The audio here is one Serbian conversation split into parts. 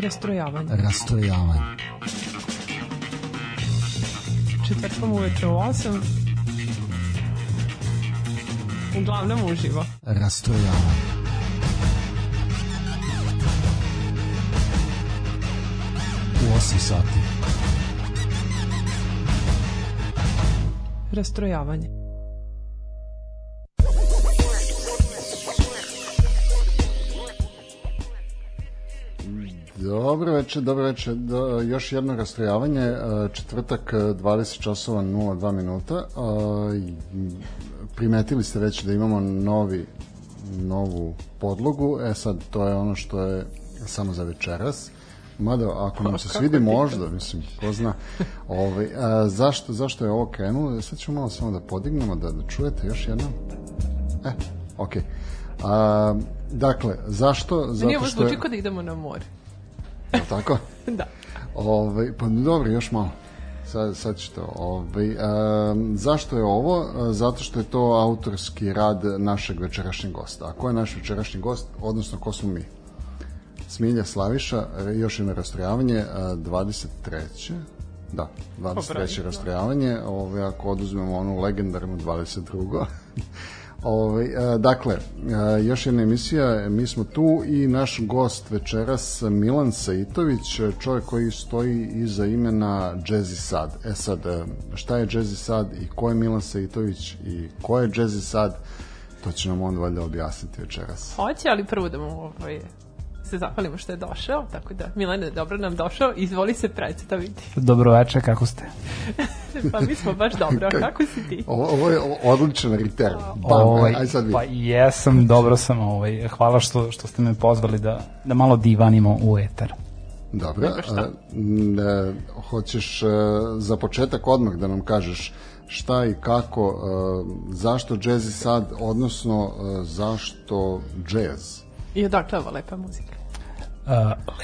Rastrojavanje. Rastrojavanje. Četvrtkom uveče u 8. Uglavnom uživo. Rastrojavanje. U 8 sati. Rastrojavanje. Dobro večer, dobro večer. Do, još jedno rastrojavanje, e, četvrtak e, 20 časova 02 minuta. E, Primetili ste već da imamo novi novu podlogu. E sad, to je ono što je samo za večeras. Mada, ako nam se svidi možda, mislim, ko zna. Ovaj, a, zašto, zašto je ovo krenulo? Sad ćemo malo samo da podignemo, da, da čujete još jednom. E, okej. Okay. dakle, zašto? Zato Nije ovo zvuči kod da idemo na more. Je tako? da. Ove, ovaj, pa dobro, još malo. Sad, sad. Ove, ovaj, a, zašto je ovo? Zato što je to autorski rad našeg večerašnjeg gosta. A ko je naš večerašnji gost? Odnosno, ko smo mi? Smilja Slaviša, još jedno rastrojavanje, 23. Da, 23. Da. rastrojavanje, ovaj, ako oduzmemo onu legendarnu 22. Ovaj, dakle, još jedna emisija, mi smo tu i naš gost večeras Milan Saitović, čovjek koji stoji iza imena Jazzy Sad. E sad, šta je Jazzy Sad i ko je Milan Saitović i ko je Jazzy Sad, to će nam on valjda objasniti večeras. Hoće, ali prvo da mu ovaj, se zahvalimo što je došao, tako da Milane, dobro nam došao, izvoli se predstaviti. Dobro večer, kako ste? pa mi smo baš dobro, kako si ti? Ovo, ovo je odličan return. Ovaj, aj sad vi. Pa jesam, dobro sam, ovaj, hvala što, što ste me pozvali da, da malo divanimo u etar. Dobro, a, ne, hoćeš a, za početak odmah da nam kažeš šta i kako, a, zašto jazz sad, odnosno a, zašto jazz? I odakle ovo lepa muzika? Uh,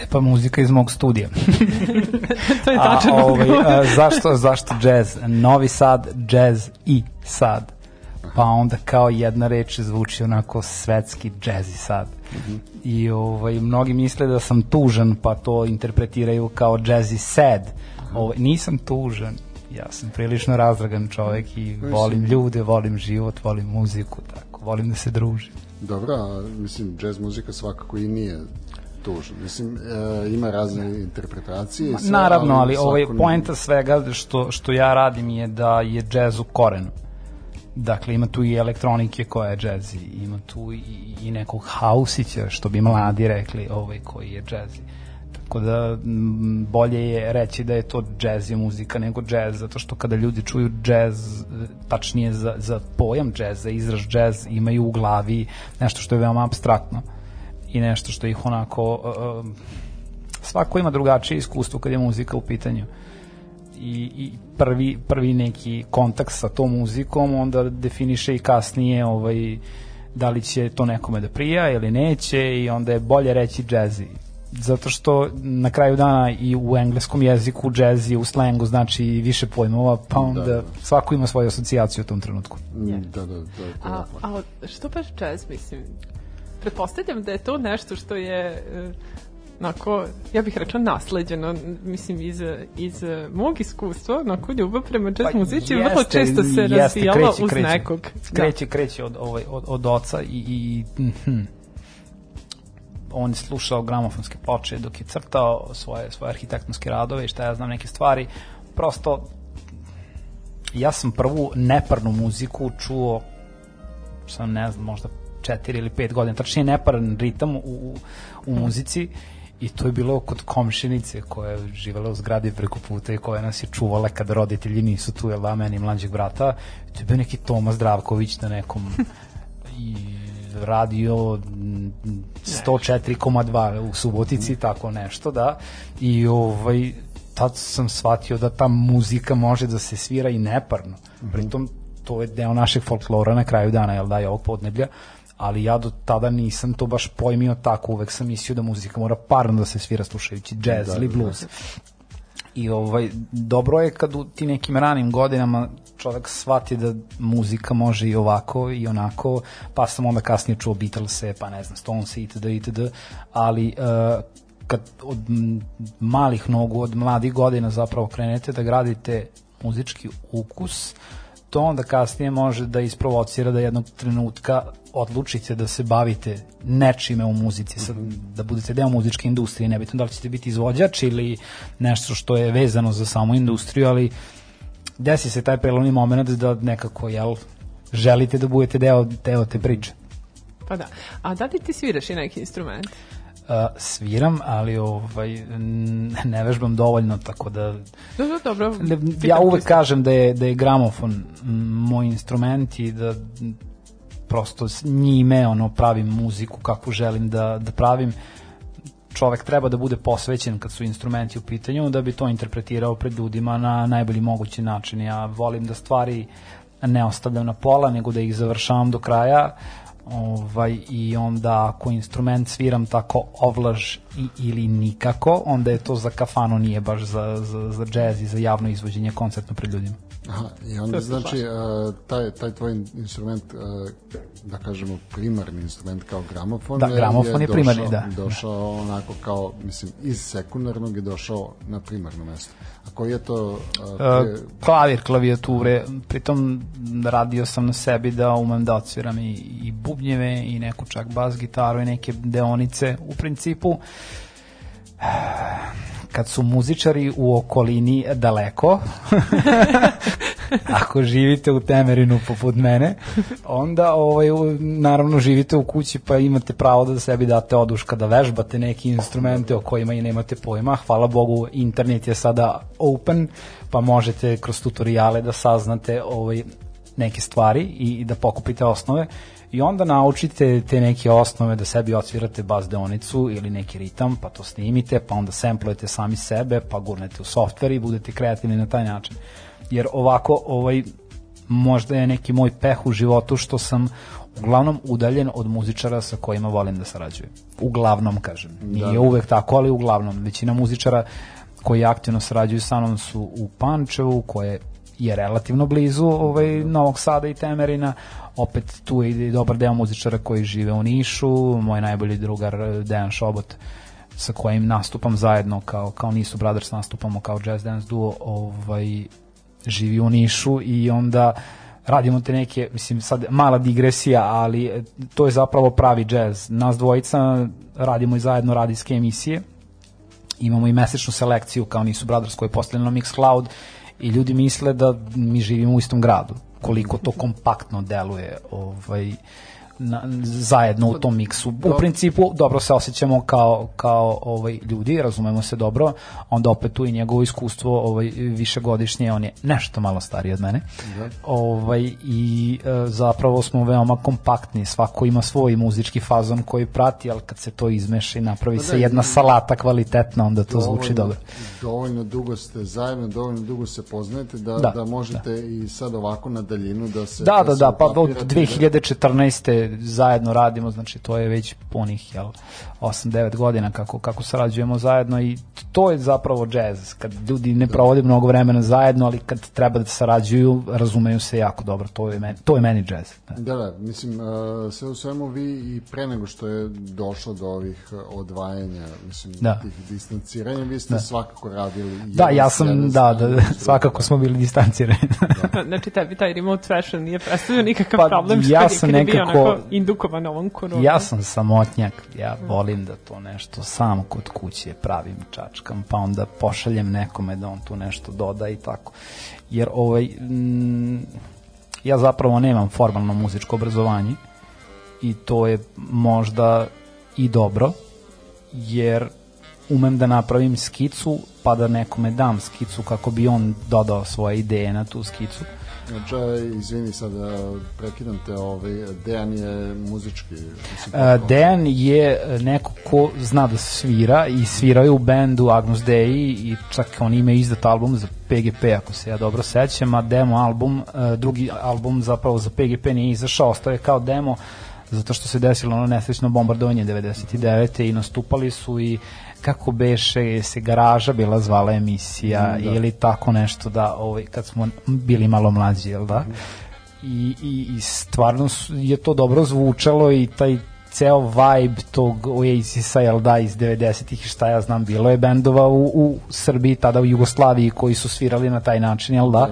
lepa muzika iz mog studija. to je tačno. A, ovaj, uh, zašto, zašto jazz? Novi Sad, jazz i sad. Pa onda kao jedna reč zvuči onako svetski jazzy sad. Mm -hmm. I ovaj, mnogi misle da sam tužan, pa to interpretiraju kao jazzy sad. Ovaj, nisam tužan, ja sam prilično razdragan čovek i volim ljude, volim život, volim muziku, tako, volim da se družim. Dobro, a mislim, jazz muzika svakako i nije tužno. Mislim, e, ima razne interpretacije. Sve, Naravno, ali, ali ovaj poenta svega što, što ja radim je da je džez u korenu. Dakle, ima tu i elektronike koja je džezi, ima tu i, i nekog hausića, što bi mladi rekli, ovaj koji je džezi. Tako da bolje je reći da je to džez je muzika nego džez, zato što kada ljudi čuju džez, tačnije za, za pojam džez, za izraz džez, imaju u glavi nešto što je veoma abstraktno i nešto što ih onako uh, svako ima drugačije iskustvo kad je muzika u pitanju i, i prvi, prvi neki kontakt sa tom muzikom onda definiše i kasnije ovaj, da li će to nekome da prija ili neće i onda je bolje reći džezi zato što na kraju dana i u engleskom jeziku jazz je u slengu znači više pojmova, pa onda da, da. svako ima svoju asocijaciju u tom trenutku. Yeah. Da, da, da. A, a što baš jazz, mislim? Pretpostavljam da je to nešto što je uh, onako, ja bih rekla nasleđeno, mislim, iz, iz mog iskustva, onako, ljubav prema jazz pa, muzici vrlo često se razvijala uz kreće, nekog. Kreće, da. kreće od, ovaj, od, od oca i, i hm, on je slušao gramofonske ploče dok je crtao svoje, svoje arhitektonske radove i šta ja znam neke stvari. Prosto, ja sam prvu neparnu muziku čuo, sam ne znam, možda četiri ili pet godina, tačnije neparan ritam u, u, u muzici i to je bilo kod komšinice koja je živela u zgradi preko puta i koja nas je čuvala kad roditelji nisu tu, jel da, meni mlađeg brata. To je bio neki Toma Zdravković na nekom i radio 104,2 u Subotici, tako nešto, da. I ovaj, tad sam shvatio da ta muzika može da se svira i neparno. Mhm. Pritom, to je deo našeg folklora na kraju dana, jel da, je ovog podneblja, ali ja do tada nisam to baš pojmio tako, uvek sam mislio da muzika mora parno da se svira slušajući jazz da, ili da, blues. Da. I ovaj, dobro je kad u ti nekim ranim godinama čovek shvati da muzika može i ovako i onako, pa sam onda kasnije čuo Beatlese, pa ne znam, Stones itd. itd. Ali uh, kad od malih nogu, od mladih godina zapravo krenete da gradite muzički ukus, to onda kasnije može da isprovocira da jednog trenutka odlučite da se bavite nečime u muzici, sad, da budete deo muzičke industrije, nebitno da li ćete biti izvođač ili nešto što je vezano za samu industriju, ali desi se taj prelomni moment da nekako, jel, želite da budete deo, deo te priče. Pa da. A da li ti sviraš i neki instrument? Uh, sviram, ali ovaj ne vežbam dovoljno, tako da Dobro, dobro. ja uvek kažem da je da je gramofon moj instrument i da prosto s njime ono pravim muziku kakvu želim da da pravim čovek treba da bude posvećen kad su instrumenti u pitanju da bi to interpretirao pred ljudima na najbolji mogući način. Ja volim da stvari ne ostavljam na pola, nego da ih završavam do kraja ovaj, i onda ako instrument sviram tako ovlaž i, ili nikako, onda je to za kafanu, nije baš za, za, za džez i za javno izvođenje koncertno pred ljudima. Aha, i onda znači uh, taj, taj tvoj instrument, uh, da kažemo primarni instrument kao gramofon, Da, gramofon je došao, primarni, da. Došao onako kao, mislim, iz sekundarnog je došao na primarno mesto. A koji je to... Uh, prije, Uh, klavir, klavijature, pritom radio sam na sebi da umem da odsviram i, i bubnjeve i neku čak bas gitaru i neke deonice u principu kad su muzičari u okolini daleko ako živite u Temerinu poput mene onda ovaj, naravno živite u kući pa imate pravo da sebi date oduška da vežbate neke instrumente o kojima i nemate pojma. Hvala Bogu internet je sada open pa možete kroz tutoriale da saznate ovaj, neke stvari i, i da pokupite osnove i onda naučite te neke osnove da sebi odsvirate bas deonicu ili neki ritam, pa to snimite, pa onda samplujete sami sebe, pa gurnete u softver i budete kreativni na taj način. Jer ovako, ovaj, možda je neki moj peh u životu što sam uglavnom udaljen od muzičara sa kojima volim da sarađujem. Uglavnom, kažem. Nije uvek tako, ali uglavnom. Većina muzičara koji aktivno sarađuju sa mnom su u Pančevu, koje je relativno blizu ovaj, Novog Sada i Temerina. Opet tu je i dobar deo muzičara koji žive u Nišu, moj najbolji drugar eh, Dejan Šobot sa kojim nastupam zajedno kao, kao Nisu Brothers nastupamo kao jazz dance duo ovaj, živi u Nišu i onda radimo te neke, mislim sad mala digresija, ali eh, to je zapravo pravi jazz. Nas dvojica radimo i zajedno radijske emisije, imamo i mesečnu selekciju kao Nisu Brothers koji je postavljena na Mixcloud i ljudi misle da mi živimo u istom gradu. Koliko to kompaktno deluje ovaj na, zajedno u tom miksu. U principu dobro se osjećamo kao, kao ovaj, ljudi, razumemo se dobro, onda opet tu i njegovo iskustvo ovaj, višegodišnje, on je nešto malo stariji od mene. Da. Ovaj, I e, zapravo smo veoma kompaktni, svako ima svoj muzički fazon koji prati, ali kad se to izmeša i napravi da, se da, jedna salata kvalitetna, onda to dovoljno, zvuči dobro. Dovoljno dugo ste zajedno, dovoljno dugo se poznajete da, da, da možete da. i sad ovako na daljinu da se... Da, da, da, da, da pa od da. 2014 zajedno radimo, znači to je već punih jel, 8-9 godina kako, kako sarađujemo zajedno i to je zapravo jazz, kad ljudi ne provode mnogo vremena zajedno, ali kad treba da sarađuju, razumeju se jako dobro, to je meni, to je meni jazz. Da. da, da, mislim, uh, sve u svemu vi i pre nego što je došlo do ovih e, odvajanja, mislim, da. tih distanciranja, vi ste da. svakako radili. Da, ja sam, da, da, da, svakako smo bili distancirani. da. znači, tebi taj remote fashion nije predstavio nikakav pa, problem, što ja sam nekako, bio indukovan ovom koronom. Ja sam samotnjak, ja volim da to nešto sam kod kuće pravim, čačkam, pa onda pošaljem nekome da on tu nešto doda i tako. Jer ovaj, mm, ja zapravo nemam formalno muzičko obrazovanje i to je možda i dobro, jer umem da napravim skicu pa da nekome dam skicu kako bi on dodao svoje ideje na tu skicu. Znači, izvini sad, prekidam te, ovaj, Dejan je muzički... Uh, Dejan je neko ko zna da svira i svirao je u bendu Agnus Dei i čak on ima izdat album za PGP ako se ja dobro sećam, a demo album, drugi album zapravo za PGP nije izašao, ostao je kao demo zato što se desilo ono nesrećno bombardovanje 99. i nastupali su i kako beše se garaža bila zvala emisija Mm, da. ili tako nešto da ovaj kad smo bili malo mlađi jel da? I, i, i stvarno su- je to dobro zvučalo i taj ceo vibe tog Oasisa, jel da, iz 90-ih i šta ja znam, bilo je bendova u, u Srbiji, tada u Jugoslaviji koji su svirali na taj način, jel da,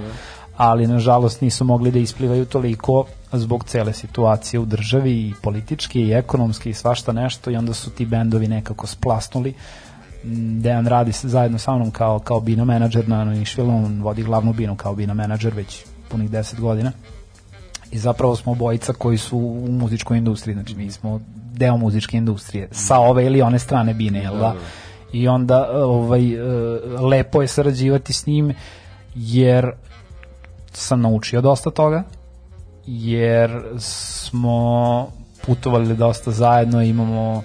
ali nažalost nisu mogli da isplivaju toliko zbog cele situacije u državi i politički i ekonomski i svašta nešto i onda su ti bendovi nekako splasnuli. Mm, Dejan radi zajedno sa mnom kao, kao bino menadžer na Nišvilu, on vodi glavnu binu kao bino menadžer već punih 10 godina. I zapravo smo obojica koji su u muzičkoj industriji, znači mi smo deo muzičke industrije, sa ove ili one strane bine, jel da? I onda ovaj, e, lepo je sarađivati s njim, jer sam naučio dosta toga, jer smo putovali dosta zajedno, imamo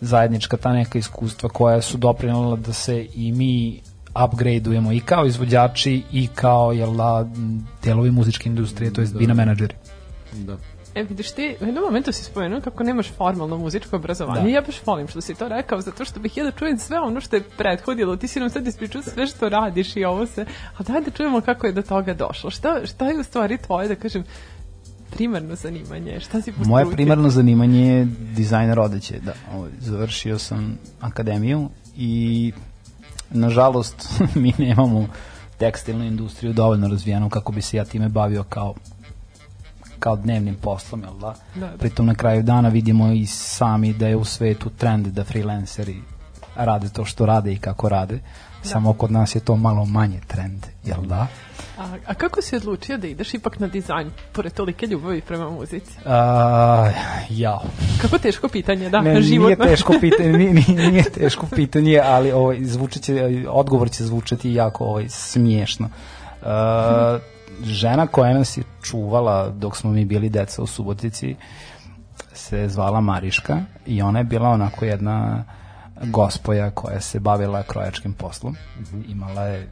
zajednička ta neka iskustva koja su doprinala da se i mi upgradeujemo i kao izvođači i kao jel da, delovi muzičke industrije, to jest bina menadžeri. Da. E, vidiš ti, u jednom momentu si spomenuo kako nemaš formalno muzičko obrazovanje. Da. Ja baš volim što si to rekao, zato što bih ja da čujem sve ono što je prethodilo. Ti si nam sad ispričao sve što radiš i ovo se. A daj da čujemo kako je do toga došlo. Šta, šta je u stvari tvoje, da kažem, primarno zanimanje? Šta si po Moje primarno zanimanje je dizajner odeće, da. Završio sam akademiju i nažalost mi nemamo tekstilnu industriju dovoljno razvijenu kako bi se ja time bavio kao kao dnevnim poslom, jel da? Da, da. Pritom na kraju dana vidimo i sami da je u svetu trend da freelanceri rade to što rade i kako rade. Samo kod nas je to malo manje trend, jel da? A, a kako si odlučio da ideš ipak na dizajn, pored tolike ljubavi prema muzici? A, jao. Kako teško pitanje, da, ne, nije životno. teško pitanje, nije, nije, nije teško pitanje, ali ovaj zvučeće odgovor će zvučati jako ovaj smiješno. Uh, žena koja nas je čuvala dok smo mi bili deca u Subotici se zvala Mariška i ona je bila onako jedna gospoja koja se bavila krojačkim poslom. Imala je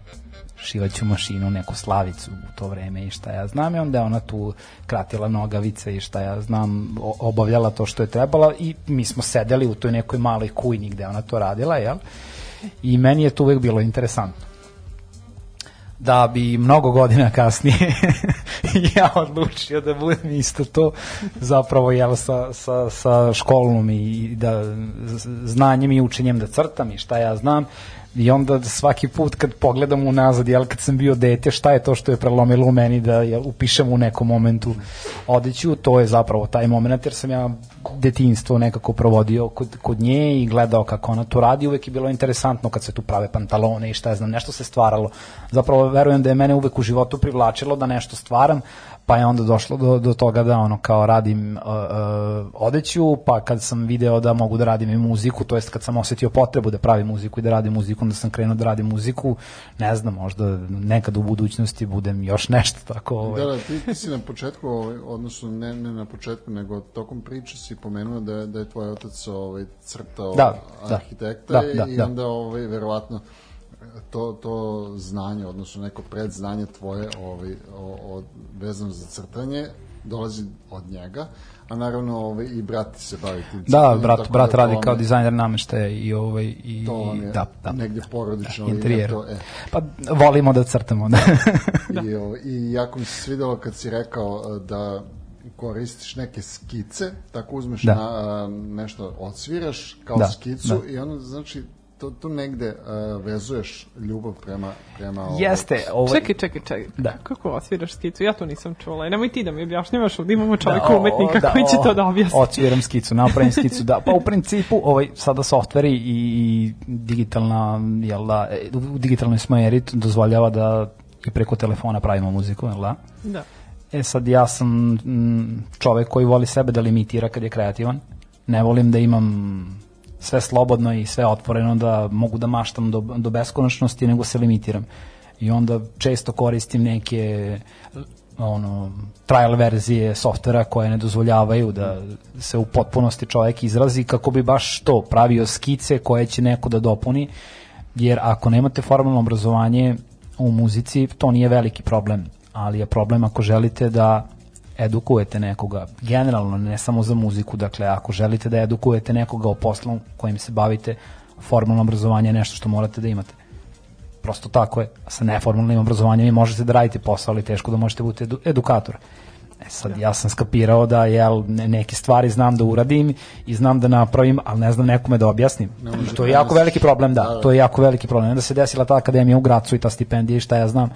šivaću mašinu, neku slavicu u to vreme i šta ja znam i onda je ona tu kratila nogavice i šta ja znam obavljala to što je trebala i mi smo sedeli u toj nekoj maloj kujni gde ona to radila, jel? I meni je to uvek bilo interesantno da bi mnogo godina kasnije ja odlučio da budem isto to zapravo jel sa, sa, sa školnom i da znanjem i učenjem da crtam i šta ja znam i onda svaki put kad pogledam unazad, jel, kad sam bio dete, šta je to što je prelomilo u meni da jel, upišem u nekom momentu odeću, to je zapravo taj moment, jer sam ja detinjstvo nekako provodio kod, kod nje i gledao kako ona to radi, uvek je bilo interesantno kad se tu prave pantalone i šta ja znam, nešto se stvaralo. Zapravo verujem da je mene uvek u životu privlačilo da nešto stvaram, pa je onda došlo do, do toga da ono kao radim uh, uh, odeću, pa kad sam video da mogu da radim i muziku, to jest kad sam osetio potrebu da pravim muziku i da radim muziku, onda sam krenuo da radim muziku, ne znam, možda nekad u budućnosti budem još nešto tako. Ovaj. Da, da, ti, ti si na početku, ovaj, odnosno ne, ne na početku, nego tokom priče si pomenuo da da je tvoj otac ovaj, crtao Da, da. arhitekta Da, da, i da. onda ovaj, verovatno to, to znanje, odnosno neko predznanje tvoje ovaj, o, o, vezano za crtanje dolazi od njega, a naravno ovaj, i brat se bavi tim Da, brat, brat da radi kao je- dizajner nameštaja i ovaj i To je da, da. negde porodično. Da, interijer. to, e. Pa volimo da crtamo, da. I, ovaj, I jako mi se svidelo kad si rekao eh, da koristiš neke skice, tako uzmeš Da. na, a, nešto, odsviraš kao Da, skicu da. i onda znači to, tu negde a, vezuješ ljubav prema, prema ovaj, Jeste, ovaj, Čekaj, čekaj, čekaj. Da. Kako osviraš skicu? Ja to nisam čula. I nemoj ti da mi objašnjavaš, ovdje imamo čovjeka o- umetnika da, koji će o- to da objasni. Odsviram skicu, napravim skicu, da. Pa u principu, ovaj, sada softveri i, i digitalna, jel da, e, u digitalnoj smo eri dozvoljava da i preko telefona pravimo muziku, jel da? Da. E sad ja sam čovek koji voli sebe da limitira kad je kreativan. Ne volim da imam sve slobodno i sve otvoreno da mogu da maštam do, do beskonačnosti, nego se limitiram. I onda često koristim neke ono trial verzije softvera koje ne dozvoljavaju da se u potpunosti čovjek izrazi kako bi baš to pravio skice koje će neko da dopuni jer ako nemate formalno obrazovanje u muzici to nije veliki problem ali je problem ako želite da edukujete nekoga, generalno ne samo za muziku, dakle ako želite da edukujete nekoga o poslu kojim se bavite, formalno obrazovanje je nešto što morate da imate. Prosto tako je. Sa neformalnim obrazovanjem vi možete da radite posao, ali teško da možete biti edu edukator. E sad, ja sam skapirao da jel, ne, neke stvari znam da uradim i znam da napravim, ali ne znam nekome da objasnim. I to je jako veliki problem, da. To je jako veliki problem. Da se desila ta akademija u Gracu i ta stipendija i šta ja znam.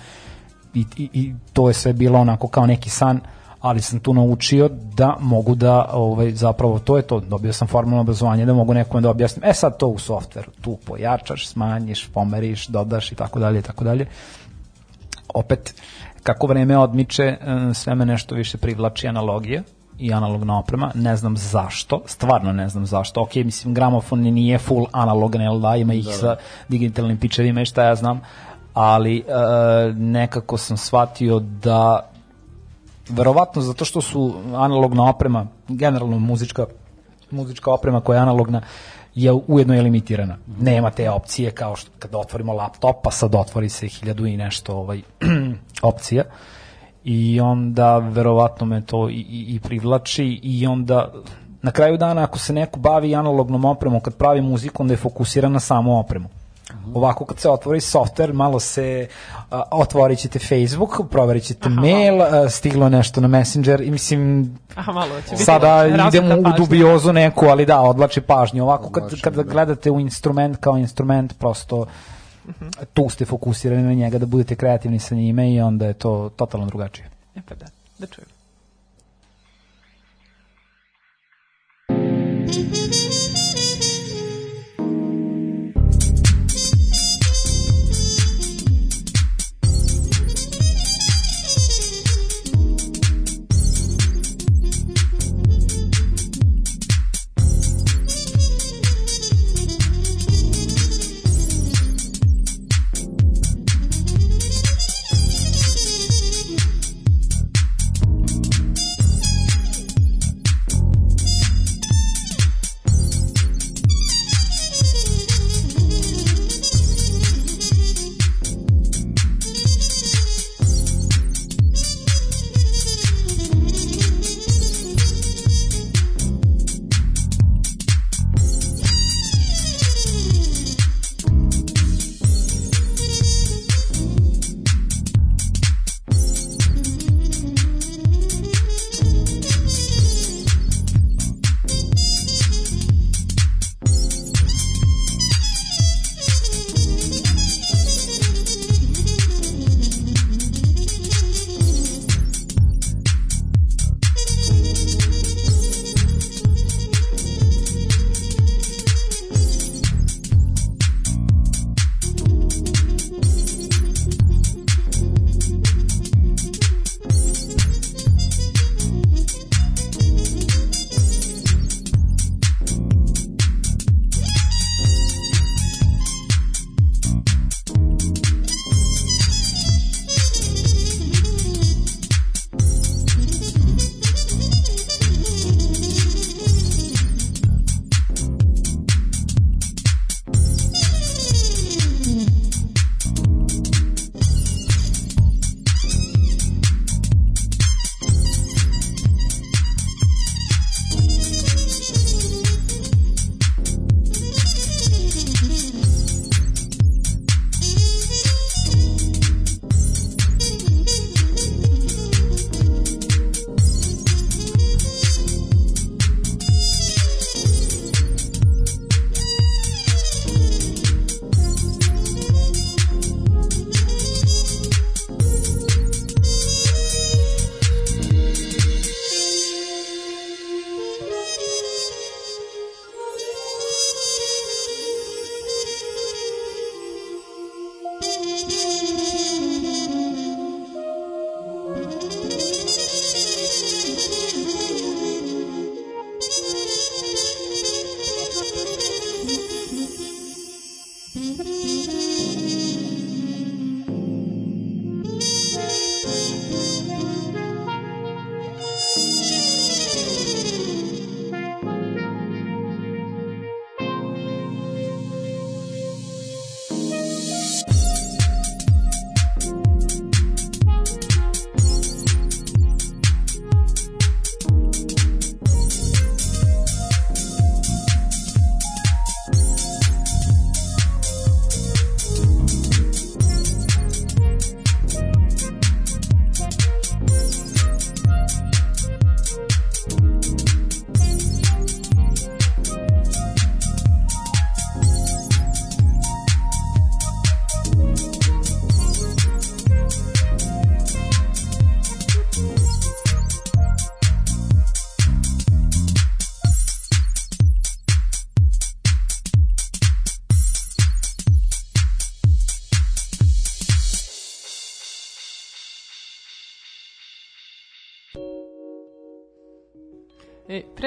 I, i, i to je sve bilo onako kao neki san ali sam tu naučio da mogu da ovaj zapravo to je to dobio sam formalno obrazovanje da mogu nekome da objasnim. E sad to u softveru tu pojačaš smanjiš pomeriš dodaš i tako dalje i tako dalje. Opet kako vreme odmiče e, sve me nešto više privlači analogija i analogna oprema, ne znam zašto, stvarno ne znam zašto, ok, mislim gramofon nije full analogan, jel da, ima ih da, da. sa digitalnim pičevima i šta ja znam, ali e, nekako sam shvatio da verovatno zato što su analogna oprema, generalno muzička muzička oprema koja je analogna je ujedno je limitirana. Nema te opcije kao što kad otvorimo laptop, pa sad otvori se hiljadu i nešto ovaj, opcija i onda verovatno me to i, i, i privlači i onda na kraju dana ako se neko bavi analognom opremom kad pravi muziku onda je fokusiran na samu opremu Ovako kad se otvori software, malo se uh, otvorit ćete Facebook, proverit ćete Aha, mail, uh, stiglo nešto na Messenger i mislim Aha, malo će sada idemo u dubiozu neku, ali da, odlači pažnju. Ovako kad, kad da. gledate u instrument kao instrument, prosto uh mhm. -huh. tu ste fokusirani na njega da budete kreativni sa njime i onda je to totalno drugačije. E pa da, da čujem.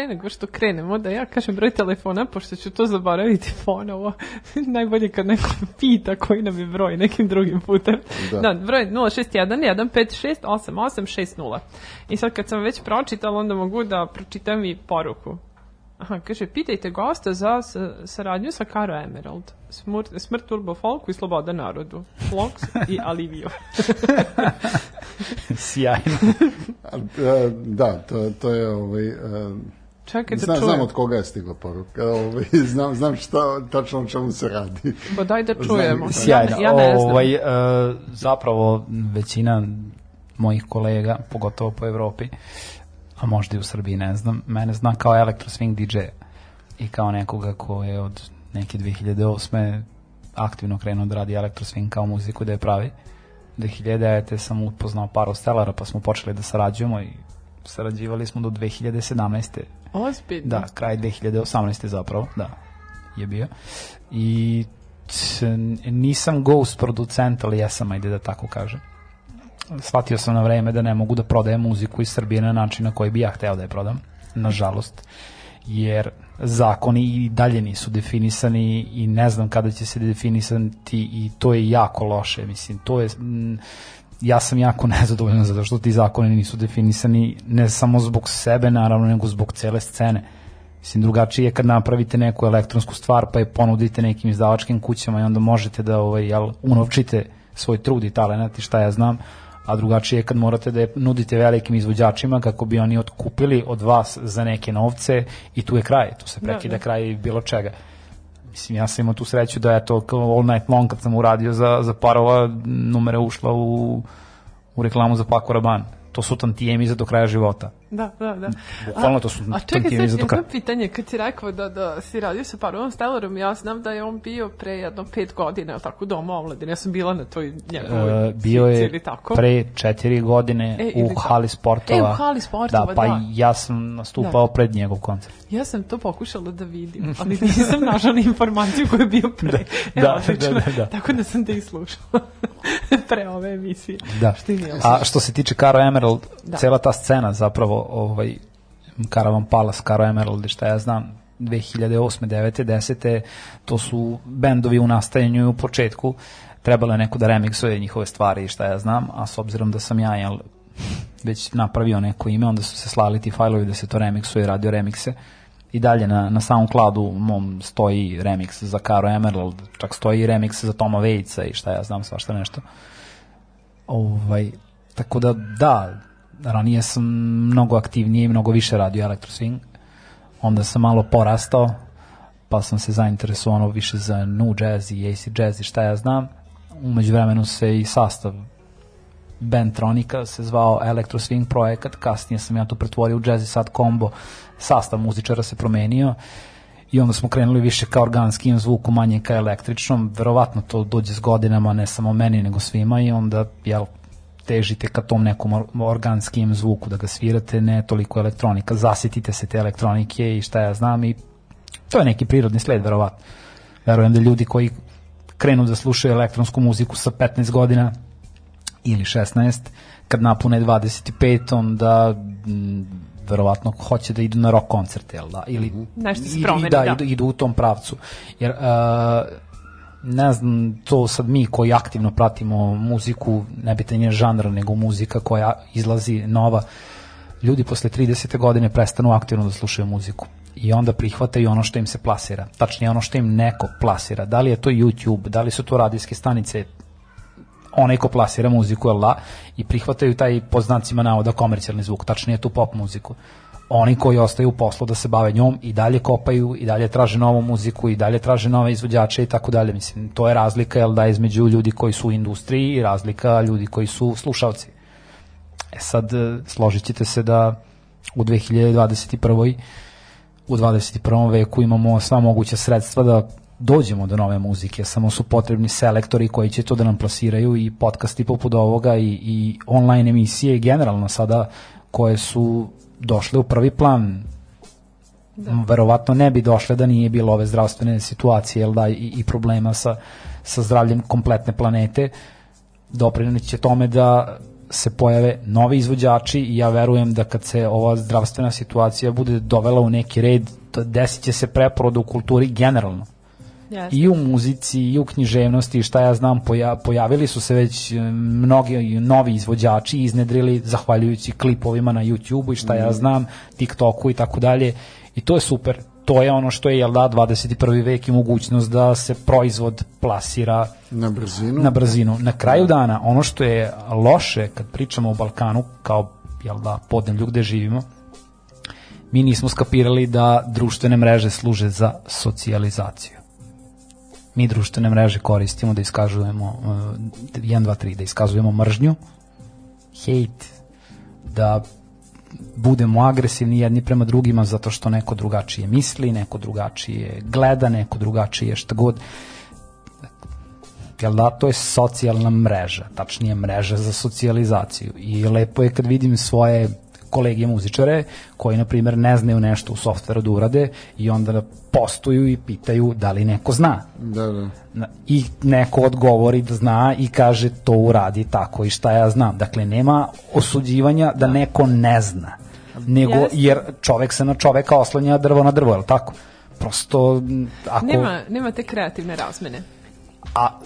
Pre nego što krenemo, da ja kažem broj telefona, pošto ću to zaboraviti ponovo, najbolje kad neko pita koji nam je broj nekim drugim putem. Da. Da, broj 061 156 8860. I sad kad sam već pročitala, onda mogu da pročitam i poruku. Aha, kaže, pitajte gosta za saradnju sa Caro Emerald. Smrt, smrt Turbo Folku i Sloboda narodu. Flox i Alivio. Sjajno. Da, to, to je ovaj... e, Čekaj da Znam, čujem. znam od koga je stigla poruka, ovaj, znam, znam šta, tačno o čemu se radi. Pa daj da čujemo. Sjajno. Ja, ja ne znam. Ovaj, e, zapravo većina mojih kolega, pogotovo po Evropi, a možda i u Srbiji, ne znam, mene zna kao Electro Swing DJ i kao nekoga ko je od neke 2008. aktivno krenuo da radi Electro Swing kao muziku da je pravi. 2009. sam upoznao par Stellara pa smo počeli da sarađujemo i sarađivali smo do 2017. Ozbiljno. Da, kraj 2018. zapravo, da, je bio. I t, nisam ghost producent, ali jesam, ajde da tako kažem. Shvatio sam na vreme da ne mogu da prodajem muziku iz Srbije na način na koji bi ja hteo da je prodam, nažalost, jer zakoni i dalje nisu definisani i ne znam kada će se definisati i to je jako loše, mislim, to je... ja sam jako nezadovoljan zato što ti zakoni nisu definisani ne samo zbog sebe naravno nego zbog cele scene Mislim, drugačije je kad napravite neku elektronsku stvar pa je ponudite nekim izdavačkim kućama i onda možete da ovaj, jel, unovčite svoj trud i talent i šta ja znam, a drugačije je kad morate da je nudite velikim izvođačima kako bi oni otkupili od vas za neke novce i tu je kraj, tu se prekida da. kraj bilo čega. Mislim, ja sam imao tu sreću da je to All Night Long kad sam uradio za, za parova, numere ušla u, u reklamu za Paco Rabanne. To su tantijemi za do kraja života. Da, da, da. Bukvalno to su A čekaj, tantijemi za sad jedno pitanje, kad si rekao da, da si radio sa Parovom Stellarom, ja znam da je on bio pre jedno pet godina, tako doma omladine, ja sam bila na toj njegovoj E, bio je ili tako. pre četiri godine E, u hali sportova. E, u hali sportova, da. Pa da. ja sam nastupao pred njegov koncert. Ja sam to pokušala da vidim, ali nisam našla informaciju koju je bio pre. Da, Evo, da, da, da, da. Tako da sam te i slušala pre ove emisije. Da. Što A što se tiče Caro Emerald, Da. cela ta scena zapravo, ovaj, Caravan Palace, Caro Emerald, šta ja znam, 2008. 9. 10. to su bendovi u nastajanju i u početku, trebalo je neko da remiksuje njihove stvari i šta ja znam, a s obzirom da sam ja jel, već napravio neko ime, onda su se slali ti fajlovi da se to remiksuje, radio remikse. I dalje na, na SoundCloudu mom stoji remix za Caro Emerald, čak stoji i remix za Toma Vejca i šta ja znam, svašta nešto. Ovaj, tako da, da, ranije sam mnogo aktivnije i mnogo više radio Electro Swing. Onda sam malo porastao, pa sam se zainteresovao više za nu jazz i AC jazz i šta ja znam. Umeđu vremenu se i sastav Bandtronika se zvao Electro Swing projekat, kasnije sam ja to pretvorio u jazz i sad combo, sastav muzičara se promenio i onda smo krenuli više ka organskim zvuku, manje ka električnom, verovatno to dođe s godinama, ne samo meni, nego svima i onda, jel, težite ka tom nekom or- organskim zvuku, da ga svirate, ne toliko elektronika, zasitite se te elektronike i šta ja znam i to je neki prirodni sled, verovatno. Verujem da ljudi koji krenu da slušaju elektronsku muziku sa 15 godina ili 16, kad napune 25, onda m, verovatno hoće da idu na rock koncerte, jel da? Ili, Nešto se promeni, da, da. Idu, idu u tom pravcu. Jer, uh, ne znam, to sad mi koji aktivno pratimo muziku, ne bitanje žanra, nego muzika koja izlazi nova, ljudi posle 30. godine prestanu aktivno da slušaju muziku i onda prihvataju ono što im se plasira. Tačnije ono što im neko plasira. Da li je to YouTube, da li su to radijske stanice, onaj ko plasira muziku, da, i prihvataju taj po znacima navoda komercijalni zvuk, tačnije tu pop muziku. Oni koji ostaju u poslu da se bave njom i dalje kopaju i dalje traže novu muziku i dalje traže nove izvođače i tako dalje. Mislim, to je razlika, jel da, između ljudi koji su u industriji i razlika ljudi koji su slušalci. E sad, e, složit ćete se da u 2021. u 21. veku imamo sva moguća sredstva da dođemo do nove muzike, samo su potrebni selektori koji će to da nam plasiraju i podcasti poput ovoga i, i online emisije generalno sada koje su došle u prvi plan da. verovatno ne bi došle da nije bilo ove zdravstvene situacije jel da, i, i problema sa, sa zdravljem kompletne planete doprineće tome da se pojave novi izvođači i ja verujem da kad se ova zdravstvena situacija bude dovela u neki red, desit će se preporoda u kulturi generalno. Jeste. I u muzici, i u književnosti, šta ja znam, poja, pojavili su se već e, mnogi novi izvođači iznedrili zahvaljujući klipovima na YouTube-u i šta ja znam, TikToku i tako dalje. I to je super. To je ono što je, jel da, 21. vek i mogućnost da se proizvod plasira Na brzinu. na brzinu. Na kraju dana, ono što je loše kad pričamo o Balkanu kao jel da, podnevlju gde živimo, mi nismo skapirali da društvene mreže služe za socijalizaciju. Mi društvene mreže koristimo da iskazujemo uh, 1, 2, 3, da iskazujemo mržnju, hejt, da budemo agresivni jedni prema drugima zato što neko drugačije misli, neko drugačije gleda, neko drugačije šta god. Jel da, to je socijalna mreža, tačnije mreža za socijalizaciju. I lepo je kad vidim svoje kolege muzičare koji, na primjer, ne znaju nešto u softveru da urade i onda postuju i pitaju da li neko zna. Da, da. I neko odgovori da zna i kaže to uradi tako i šta ja znam. Dakle, nema osuđivanja da neko ne zna. Nego, jer čovek se na čoveka oslanja drvo na drvo, je li tako? Prosto, ako... Nema, nema te kreativne razmene. a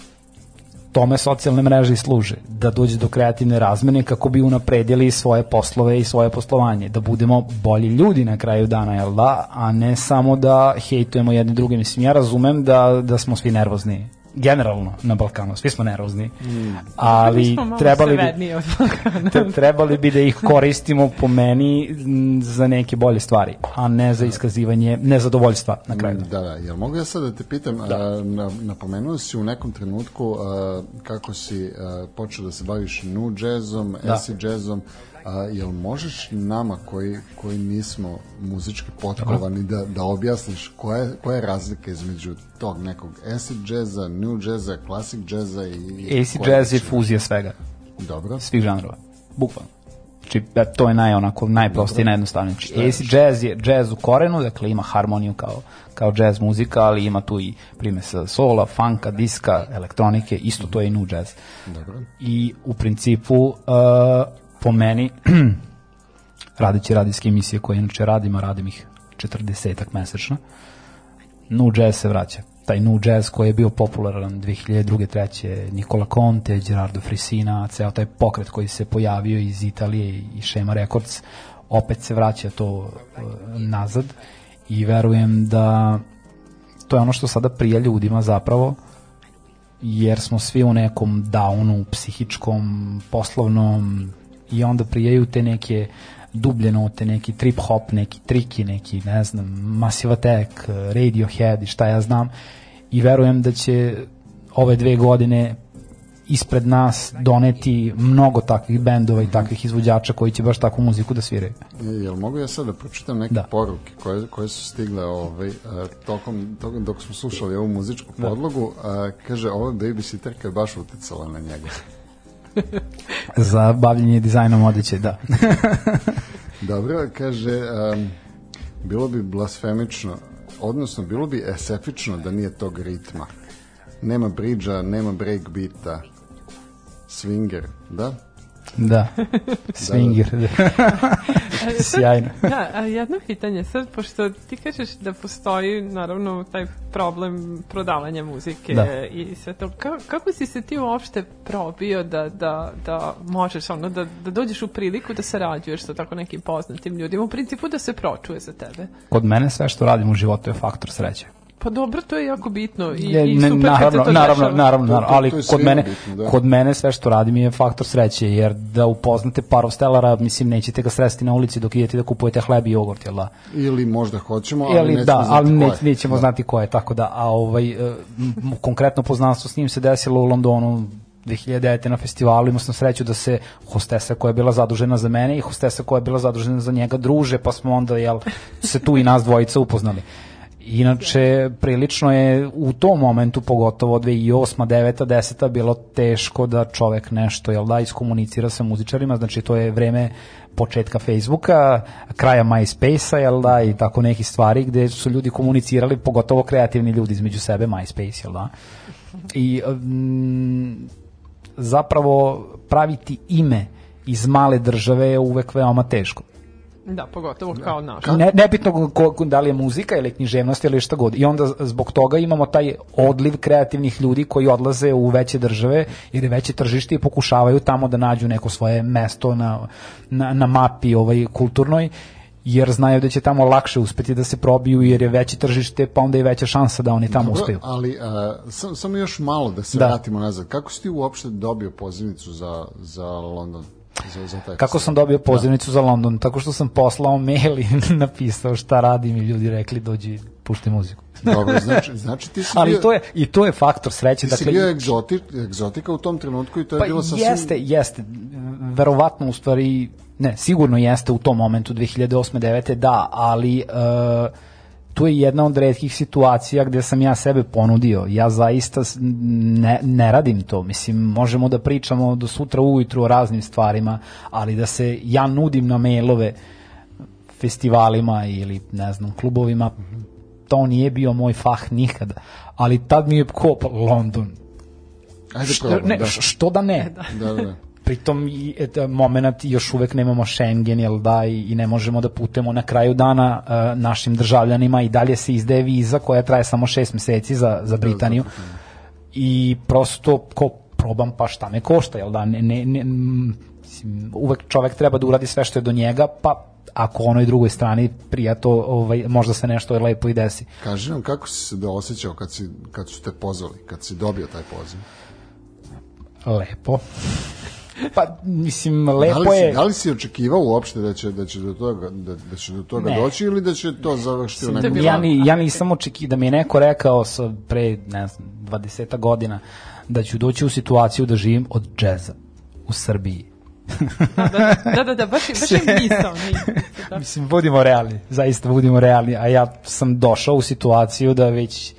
tome socijalne mreže i služe, da dođe do kreativne razmene kako bi unapredili svoje poslove i svoje poslovanje, da budemo bolji ljudi na kraju dana, jel da, a ne samo da hejtujemo jedni druge. Mislim, ja razumem da, da smo svi nervozni, generalno na Balkanu, svi smo nervozni, Mi ali trebali bi, trebali bi da ih koristimo po meni za neke bolje stvari, a ne za iskazivanje nezadovoljstva na kraju. dana. Da, da, jel mogu ja sad da te pitam, a, na, napomenuo si u nekom trenutku a, kako si a, počeo da se baviš nu jazzom, Da. acid jazzom, a, jel možeš nama koji, koji nismo muzički potkovani da, da objasniš koja je, koja je razlika između tog nekog acid jazza, new jazza, classic jazza i... AC koja- jazz je fuzija svega. Dobro. svih žanrova. Bukvalno. Znači, da, to je naj, onako, najprostije i najjednostavnije. Znači, AC jazz je jazz u korenu, dakle ima harmoniju kao, kao jazz muzika, ali ima tu i primesa sola, funka, diska, elektronike, isto to je i nu jazz. Dobro. I u principu, uh, po meni, radeći radijske emisije koje inače radim, a radim ih 40 mesečno, nu jazz se vraća. Taj nu jazz koji je bio popularan 2002. treće, Nikola Conte, Gerardo Frisina, ceo taj pokret koji se pojavio iz Italije i Shema Records, opet se vraća to e, nazad i verujem da to je ono što sada prija ljudima zapravo, jer smo svi u nekom downu, psihičkom, poslovnom i onda prijaju te neke dublje note, neki trip hop, neki triki, neki, ne znam, Massive Attack, Radiohead i šta ja znam i verujem da će ove dve godine ispred nas doneti mnogo takvih bendova i takvih izvođača koji će baš takvu muziku da sviraju. Jel mogu ja sad da pročitam neke Da. poruke koje, koje su stigle ovaj, tokom, tokom dok smo slušali ovu muzičku podlogu? A, kaže, ova babysitterka je baš uticala na njega. Za bavljenje dizajnom odeće, da. Dobro, kaže, um, bilo bi blasfemično, odnosno bilo bi esefično da nije tog ritma. Nema bridža, nema breakbeata, swinger, da? Da. Swinger. Sjajno. Da, a jedno pitanje sad, pošto ti kažeš da postoji naravno taj problem prodavanja muzike Da. i sve to, kako, kako si se ti uopšte probio da, da, da možeš ono, da, da dođeš u priliku da sarađuješ sa tako nekim poznatim ljudima, u principu da se pročuje za tebe? Kod mene sve što radim u životu je faktor sreće. Pa dobro, to je jako bitno i, Je, i ne, super kad se naravno, to naravno, dešava. naravno, To- naravno, to- ali to je kod mene, bitno, da. kod mene sve što radim je faktor sreće, jer da upoznate parov stelara, mislim, nećete ga sresti na ulici dok idete da kupujete hleb i jogurt, jel da? Ili možda hoćemo, ali, Ali, nećemo da, znati ali ko ne, je. nećemo Da. znati ko je, tako da, a ovaj, e, konkretno poznanstvo s njim se desilo u Londonu 2009. na festivalu, imao sam sreću da se hostesa koja je bila zadužena za mene i hostesa koja je bila zadužena za njega druže, pa smo onda, jel, se tu i nas dvojica upoznali. Inače, prilično je u tom momentu, pogotovo 2008. 9. 10. bilo teško da čovek nešto, jel da, iskomunicira sa muzičarima, znači to je vreme početka Facebooka, kraja MySpace-a, jel da, i tako neki stvari gde su ljudi komunicirali, pogotovo kreativni ljudi između sebe, MySpace, jel da. I mm, zapravo praviti ime iz male države je uvek veoma teško. Da, pogotovo kao naš. Ne, nebitno ko, ko, da li je muzika ili književnost ili šta god. I onda zbog toga imamo taj odliv kreativnih ljudi koji odlaze u veće države jer je veće tržište i pokušavaju tamo da nađu neko svoje mesto na, na, na mapi ovaj kulturnoj jer znaju da će tamo lakše uspeti da se probiju jer je veće tržište pa onda je veća šansa da oni tamo Dobro, uspeju. Ali uh, sam, samo još malo da se Da. vratimo nazad. Kako si ti uopšte dobio pozivnicu za, za London? Kako sam dobio pozivnicu za London? Tako što sam poslao mail i napisao šta radim i ljudi rekli dođi pušti muziku. Dobro, znači, znači ti si Ali bio, to je i to je faktor sreće, ti si dakle bio egzotik, egzotika u tom trenutku i to je Pa bilo sasvim... jeste, jeste. Verovatno u stvari, ne, sigurno jeste u tom momentu 2008. 9. da, ali uh, tu je jedna od redkih situacija gde sam ja sebe ponudio. Ja zaista ne, ne radim to. Mislim, možemo da pričamo do sutra ujutru o raznim stvarima, ali da se ja nudim na mailove festivalima ili ne znam, klubovima, to nije bio moj fah nikada. Ali tad mi je ko London. Ajde Što, probam, ne, da. što da ne? Da, da, da. Pritom i et, moment još uvek nemamo Schengen, jel da, i, i ne možemo da putemo na kraju dana uh, našim državljanima i dalje se izdaje viza koja traje samo šest meseci za, za Britaniju. I prosto ko probam pa šta me košta, jel da, ne, ne, ne, mislim, uvek čovek treba da uradi sve što je do njega, pa ako onoj drugoj strani prija to, ovaj, možda se nešto lepo i desi. Kaži nam kako si se da osjećao kad, si, kad su te pozvali, kad si dobio taj poziv? Lepo. Pa, mislim, Da lepo li, si, je... da li si očekivao uopšte da će, da će do toga, da, da će do toga Ne. doći ili da će to završiti u Da nekom... ja, ni, ja nisam očeki da mi je neko rekao sa pre, ne znam, 20 godina da ću doći u situaciju da živim od džeza u Srbiji. Da, da, da, baš, je- baš je misao. nije. Da. Mislim, budimo realni, zaista budimo realni, a ja sam došao u situaciju da već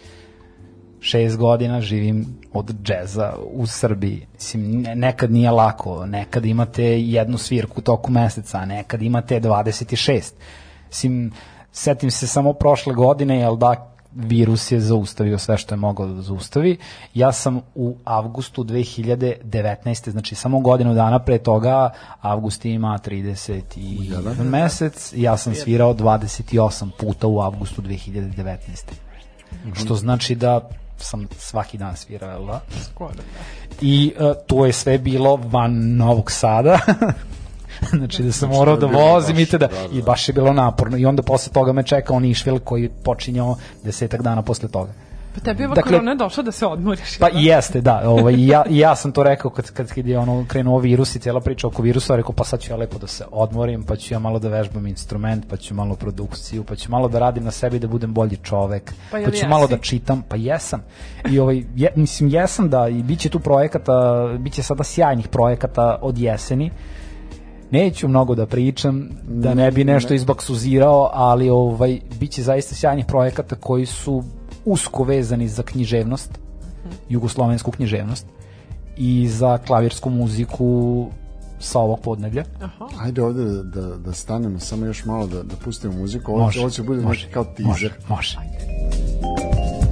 šest godina živim od džeza u Srbiji. Mislim, ne- nekad nije lako, nekad imate jednu svirku u toku meseca, a nekad imate 26. Mislim, setim se samo prošle godine, jel da, virus je zaustavio sve što je mogao da zaustavi. Ja sam u avgustu 2019. znači samo godinu dana pre toga, avgust ima 31 mesec, ja sam svirao 28 puta u avgustu 2019. Što znači da sam svaki dan svirao, jel da? Skoro, da. I uh, to je sve bilo van Novog Sada. znači da sam Znači, morao da bilo vozim baš, i te da, da, da. i baš je bilo naporno i onda posle toga me čekao Nišvil koji počinjao desetak dana posle toga. Pa tebi je ova Dakle- korona došla da se odmoriš. Pa jel da? jeste, da. Ovaj, ja, ja sam to rekao kad, kad, kad je ono krenuo virus i cijela priča oko virusa, rekao pa sad ću ja lepo da se odmorim, pa ću ja malo da vežbam instrument, pa ću malo produkciju, pa ću malo da radim na sebi da budem bolji čovek, Pa pa, ću malo jesi? da čitam, pa jesam. I ovaj, je, mislim, jesam da i bit će tu projekata, bit će sada sjajnih projekata od jeseni, Neću mnogo da pričam, da ne bi nešto izbaksuzirao, ali ovaj biće zaista sjajnih projekata koji su usko vezani za književnost, jugoslovensku književnost i za klavirsku muziku sa ovog podneblja. Ajde ovde da, da, da stanemo, samo još malo da, da pustimo muziku. Ovo, Može, ovo će bude može, kao teaser. Može, može. Thank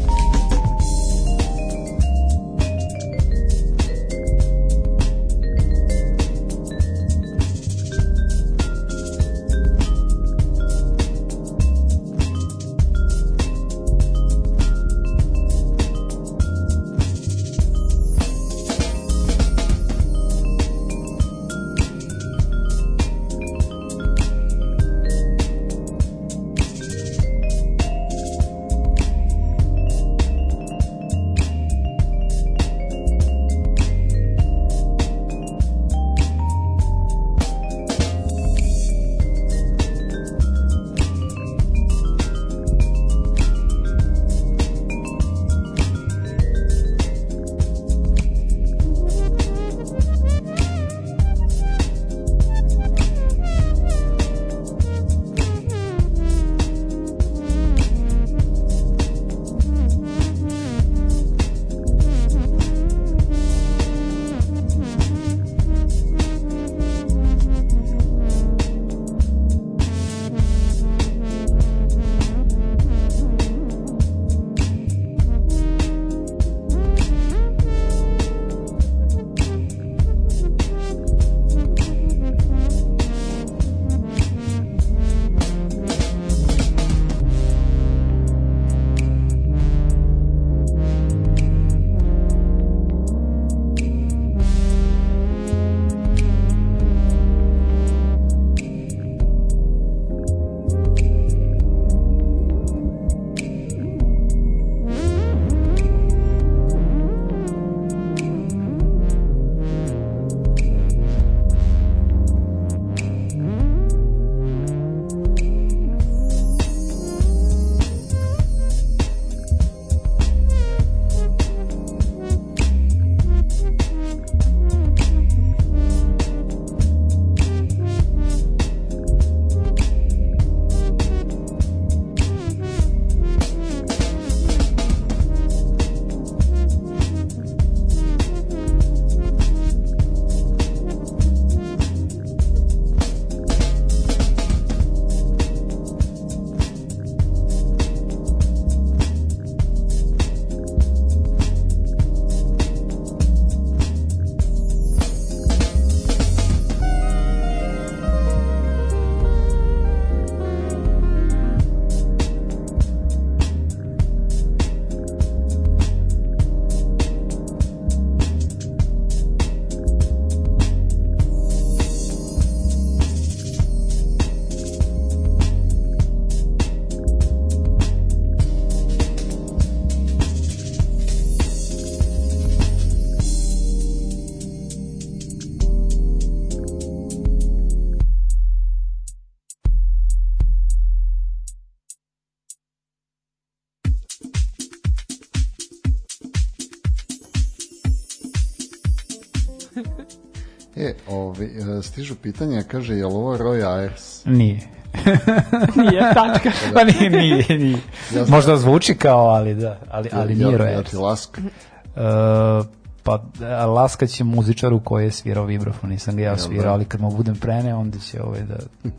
ovi, e, stižu pitanja, kaže, je li ovo Roy Ayers? Nije. Nije tačka. pa nije, nije, nije. Ja Možda zvuči kao, ali da, ali, ali ja, nije ja, ja Roy ti lask. Uh, pa Laska će muzičaru koji je svirao vibrafon, nisam ga ja Jel svirao, da? ali kad mu budem prene, onda će ovaj da...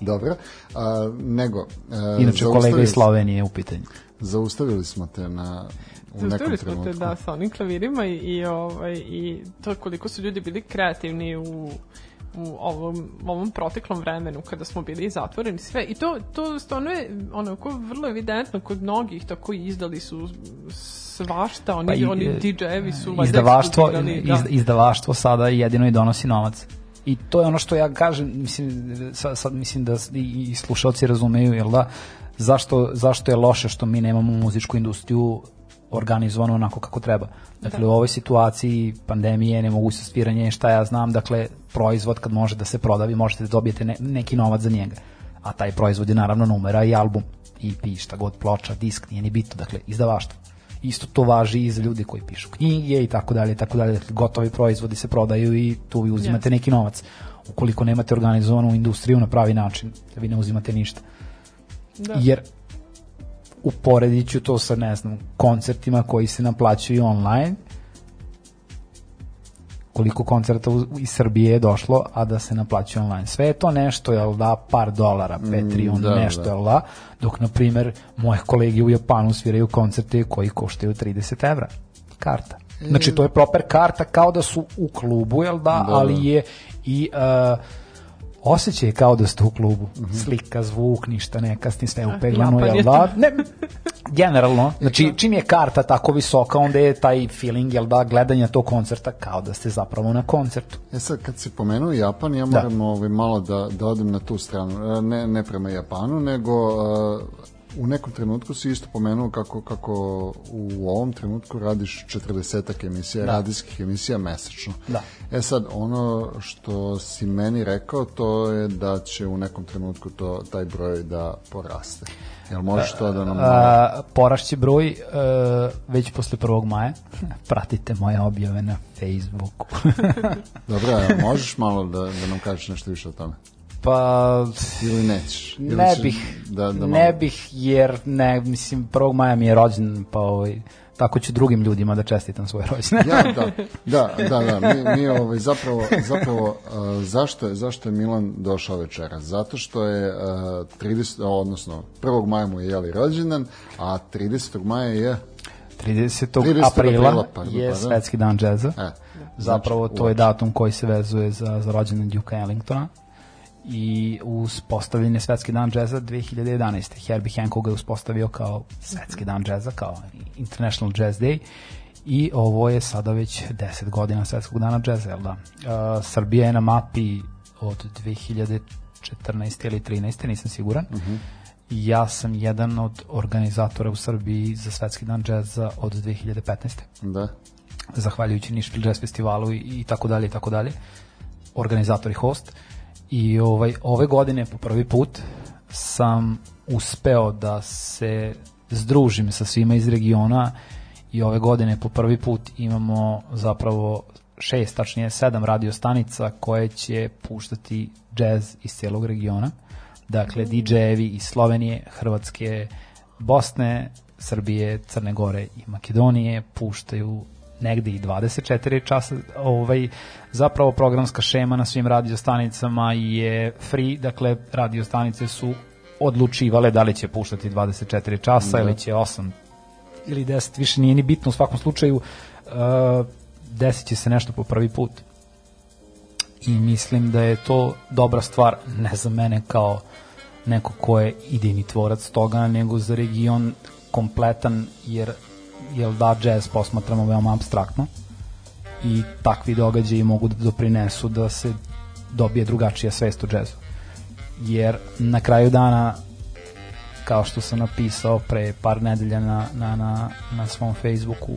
Dobro. A, nego, e, Inače, kolega iz Slovenije je u pitanju. Zaustavili smo te na u nekom trenutku. te da, sa onim klavirima i, i, ovaj, i to koliko su ljudi bili kreativni u u ovom, ovom proteklom vremenu kada smo bili zatvoreni sve i to, to stvarno je onako vrlo evidentno kod mnogih tako izdali su svašta oni, Pa i, oni e, DJ-evi su valjda Izdavaštvo, eksplodirali, da. iz, izdavaštvo sada jedino i donosi novac. I to je ono što ja kažem, mislim, sad, sad mislim da i, i slušalci razumeju, jel da, zašto, zašto je loše što mi nemamo muzičku industriju organizovanu onako kako treba. Dakle, Da. u ovoj situaciji pandemije, nemogućnost sviranja, šta ja znam, dakle, proizvod kad može da se prodavi, možete da dobijete ne, neki novac za njega. A taj proizvod je naravno numera i album, EP, šta god, ploča, disk, nije ni bitno, dakle, izdavaštvo. Isto to važi i za ljude koji pišu knjige i tako dalje, i tako dalje. Dakle, gotovi proizvodi se prodaju i tu vi uzimate neki novac. Ukoliko nemate organizovanu industriju na pravi način, vi ne uzimate ništa. Da. Jer uporedit ću to sa, ne znam, koncertima koji se naplaćuju online, koliko koncerta u- iz Srbije je došlo, a da se naplaćuje online. Sve je to nešto, jel da, par dolara, Patreon, da, nešto, da. jel da, dok, na primer, moje kolege u Japanu sviraju koncerte koji koštaju 30 evra. Karta. Znači, to je proper karta kao da su u klubu, jel da, Da, ali da. je i uh, osjećaj je kao da ste u klubu. Slika, zvuk, ništa ne kasni, sve upeglano, jel je da? Ne, generalno, znači čim je karta tako visoka, onda je taj feeling, jel da, gledanja tog koncerta kao da ste zapravo na koncertu. E sad, kad si pomenuo Japan, ja moram ovaj, malo da, da odem na tu stranu. E, Ne, ne prema Japanu, nego e, u nekom trenutku si isto pomenuo kako, kako u ovom trenutku radiš 40 emisija, radijskih emisija mesečno. Da. E sad, ono što si meni rekao, to je da će u nekom trenutku to, taj broj da poraste. Jel možeš to da nam... A, porašće broj e, već posle 1. maja. Pratite moje objave na Facebooku. Dobro, a možeš malo da, da nam kažeš nešto više o tome? Pa Ili nećeš? Ili ne bih, da, da ne bih jer ne, mislim 1. maja mi je rođen, pa ovaj, tako ću drugim ljudima da čestitam svoj rođendan. Ja, da, da, da, da, mi, mi ovaj, zapravo, zapravo uh, zašto, je, zašto je Milan došao večeras? Zato što je uh, 30, odnosno 1. maja mu je jeli rođendan, a 30. maja je 30. 30. aprila, aprila, pardon, je pardon. svetski dan džeza. e, Zapravo znači, to je datum koji se vezuje za, za rođendan Duke Ellingtona i uspostavljen je svetski dan džeza 2011. Herbie Hancock ga je uspostavio kao svetski dan džeza, kao International Jazz Day i ovo je sada već 10 godina svetskog dana džeza, jel da? Uh, Srbija je na mapi od 2014. ili 13. nisam siguran. I ja sam jedan od organizatora u Srbiji za svetski dan džeza od 2015 Da. zahvaljujući Nišvil Jazz festivalu i, i tako dalje i tako dalje organizator i host i ovaj ove godine po prvi put sam uspeo da se združim sa svima iz regiona i ove godine po prvi put imamo zapravo šest, tačnije sedam radio stanica koje će puštati džez iz cijelog regiona. Dakle, DJ-evi iz Slovenije, Hrvatske, Bosne, Srbije, Crne Gore i Makedonije puštaju negde i 24 časa ovaj zapravo programska šema na svim radiostanicama je free, dakle radiostanice su odlučivale da li će puštati 24 časa ili će 8 ili 10, više nije ni bitno. U svakom slučaju uh, desit će se nešto po prvi put. I mislim da je to dobra stvar ne za mene kao neko ko je idejni tvorac toga, nego za region kompletan, jer jel da jazz posmatramo veoma abstraktno i takvi događaji mogu da doprinesu da se dobije drugačija svest o džezu. Jer na kraju dana kao što sam napisao pre par nedelja na, na, na, na svom Facebooku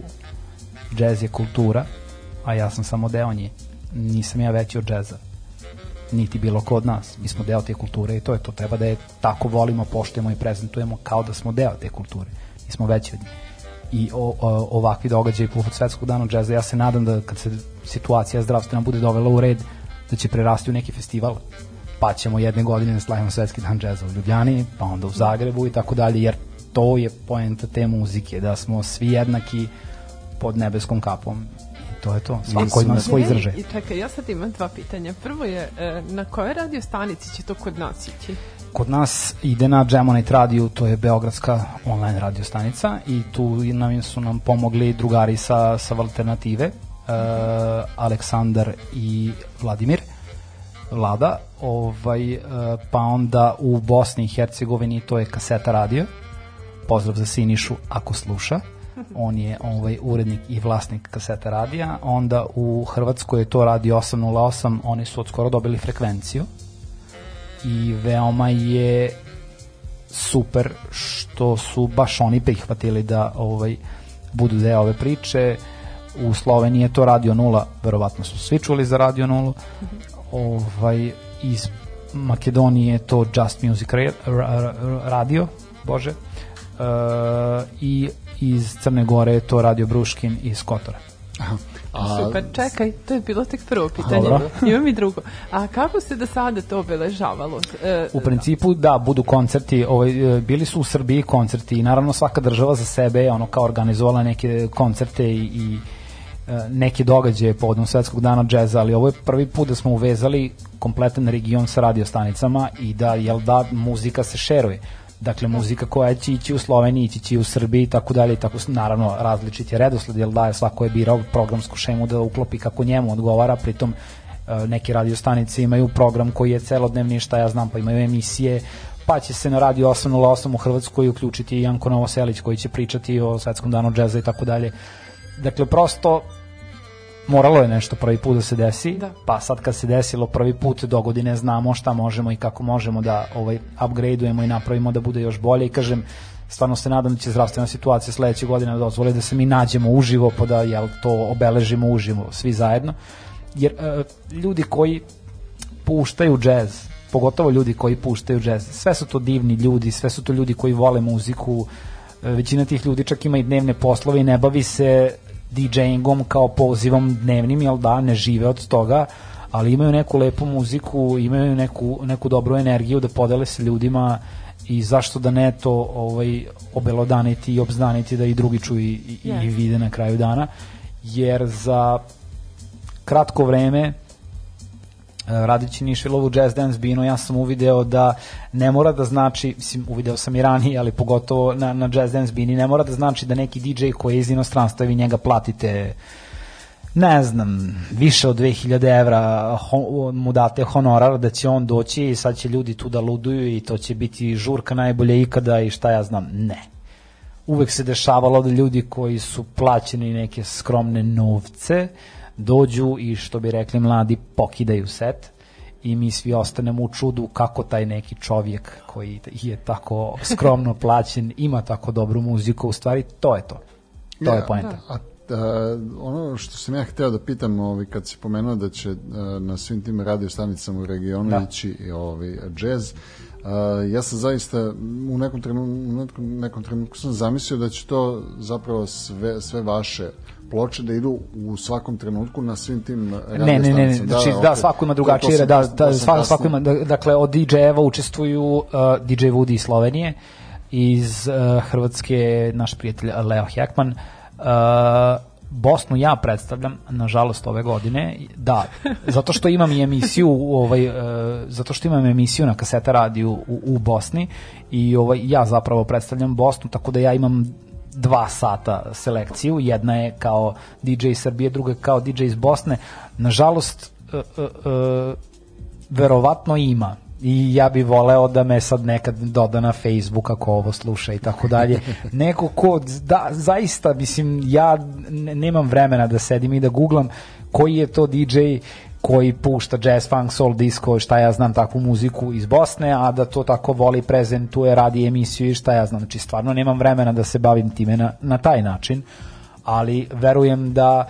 džez je kultura, a ja sam samo deo nje. Nisam ja veći od džeza niti bilo ko od nas. Mi smo deo te kulture i to je to. Treba da je tako volimo, poštujemo i prezentujemo kao da smo deo te kulture. Mi smo veći od nje. I o, o, ovakvi događaji poput svetskog dana džeza, ja se nadam da kad se situacija zdravstvena bude dovela u red, da će prerasti u neki festival pa ćemo jedne godine da slavimo svetski dan džeza u Ljubljani, pa onda u Zagrebu i tako dalje, jer to je poenta te muzike, da smo svi jednaki pod nebeskom kapom. I to je to. Svako ima svoj izražaj. I čekaj, ja sad imam dva pitanja. Prvo je, e, na kojoj radio stanici će to kod nas ići? Kod nas ide na Gemonite radio, to je beogradska online radio stanica i tu nam su nam pomogli drugari sa, sa alternative, uh, Aleksandar i Vladimir. Vlada, ovaj, uh, pa onda u Bosni i Hercegovini to je kaseta radio, pozdrav za Sinišu ako sluša, on je ovaj urednik i vlasnik kaseta radija, onda u Hrvatskoj je to radio 808, oni su od skoro dobili frekvenciju, i veoma je super što su baš oni prihvatili da ovaj budu deo ove priče. U Sloveniji je to Radio 0, verovatno su svi čuli za Radio 0. Ovaj iz Makedonije je to Just Music Radio, bože. E, I iz Crne Gore je to Radio Bruškin iz Kotora. Aha. A... Super, čekaj, to je bilo tek prvo pitanje. Dobro. Imam i drugo. A kako se do sada to obeležavalo? E, u principu, da, budu koncerti, ovaj, e, bili su u Srbiji koncerti i naravno svaka država za sebe je ono kao organizovala neke koncerte i, i e, neke događaje povodom svetskog dana džeza, ali ovo je prvi put da smo uvezali kompletan region sa radiostanicama i da, jel da, muzika se šeruje dakle muzika koja će ići u Sloveniji, ići će u Srbiji i tako dalje i tako naravno različit je redosled, jer da je svako je birao programsku šemu da uklopi kako njemu odgovara, pritom e, neke radio stanice imaju program koji je celodnevni, šta ja znam, pa imaju emisije, pa će se na radio 808 u Hrvatskoj uključiti Janko Novoselić koji će pričati o svetskom danu džeza i tako dalje. Dakle, prosto moralo je nešto prvi put da se desi, da. pa sad kad se desilo prvi put do godine znamo šta možemo i kako možemo da ovaj upgradeujemo i napravimo da bude još bolje i kažem stvarno se nadam da će zdravstvena situacija sledeće godine da dozvoli da se mi nađemo uživo pa da jel, to obeležimo uživo svi zajedno jer uh, ljudi koji puštaju džez pogotovo ljudi koji puštaju džez sve su to divni ljudi sve su to ljudi koji vole muziku e, većina tih ljudi čak ima i dnevne poslove i ne bavi se DJ-ingom kao pozivom dnevnim, jel da, ne žive od toga, ali imaju neku lepu muziku, imaju neku, neku dobru energiju da podele sa ljudima i zašto da ne to ovaj, obelodaniti i obznaniti da i drugi čuju i, i, yes. i vide na kraju dana, jer za kratko vreme radeći Nišilovu Jazz Dance Bino, ja sam uvideo da ne mora da znači, mislim, uvideo sam i ranije, ali pogotovo na, na Jazz Dance Bini, ne mora da znači da neki DJ koji je iz inostranstva vi njega platite ne znam, više od 2000 evra mu date honorar da će on doći i sad će ljudi tu da luduju i to će biti žurka najbolje ikada i šta ja znam, ne. Uvek se dešavalo da ljudi koji su plaćeni neke skromne novce, dođu i što bi rekli mladi pokidaju set i mi svi ostanemo u čudu kako taj neki čovjek koji je tako skromno plaćen ima tako dobru muziku, u stvari to je to. To ja, je poenta. A, a, ono što sam ja hteo da pitam, ovaj, kad si pomenuo da će a, na svim tim radio stanicama u regionu da. ići ovaj, džez, Uh, ja sam zaista u nekom trenutku, nekom trenutku sam zamislio da će to zapravo sve, sve vaše ploče da idu u svakom trenutku na svim tim ne, ne, ne, ne, znači da, da svako ima drugačije, da, da, da svako, svako ima, dakle od DJ-eva učestvuju uh, DJ Woody iz Slovenije, iz uh, Hrvatske naš prijatelj Leo Hekman, uh, Bosnu ja predstavljam, nažalost, ove godine, da, zato što imam i emisiju, ovaj, uh, zato što imam emisiju na kaseta radiju u, u Bosni i ovaj, ja zapravo predstavljam Bosnu, tako da ja imam dva sata selekciju, jedna je kao DJ iz Srbije, druga je kao DJ iz Bosne. Nažalost, uh, uh, uh, verovatno ima i ja bih voleo da me sad nekad doda na Facebook ako ovo sluša i tako dalje. Neko ko, da, zaista, mislim, ja nemam vremena da sedim i da googlam koji je to DJ koji pušta jazz, funk, soul, disco, šta ja znam, takvu muziku iz Bosne, a da to tako voli, prezentuje, radi emisiju i šta ja znam. Znači, stvarno nemam vremena da se bavim time na, na taj način, ali verujem da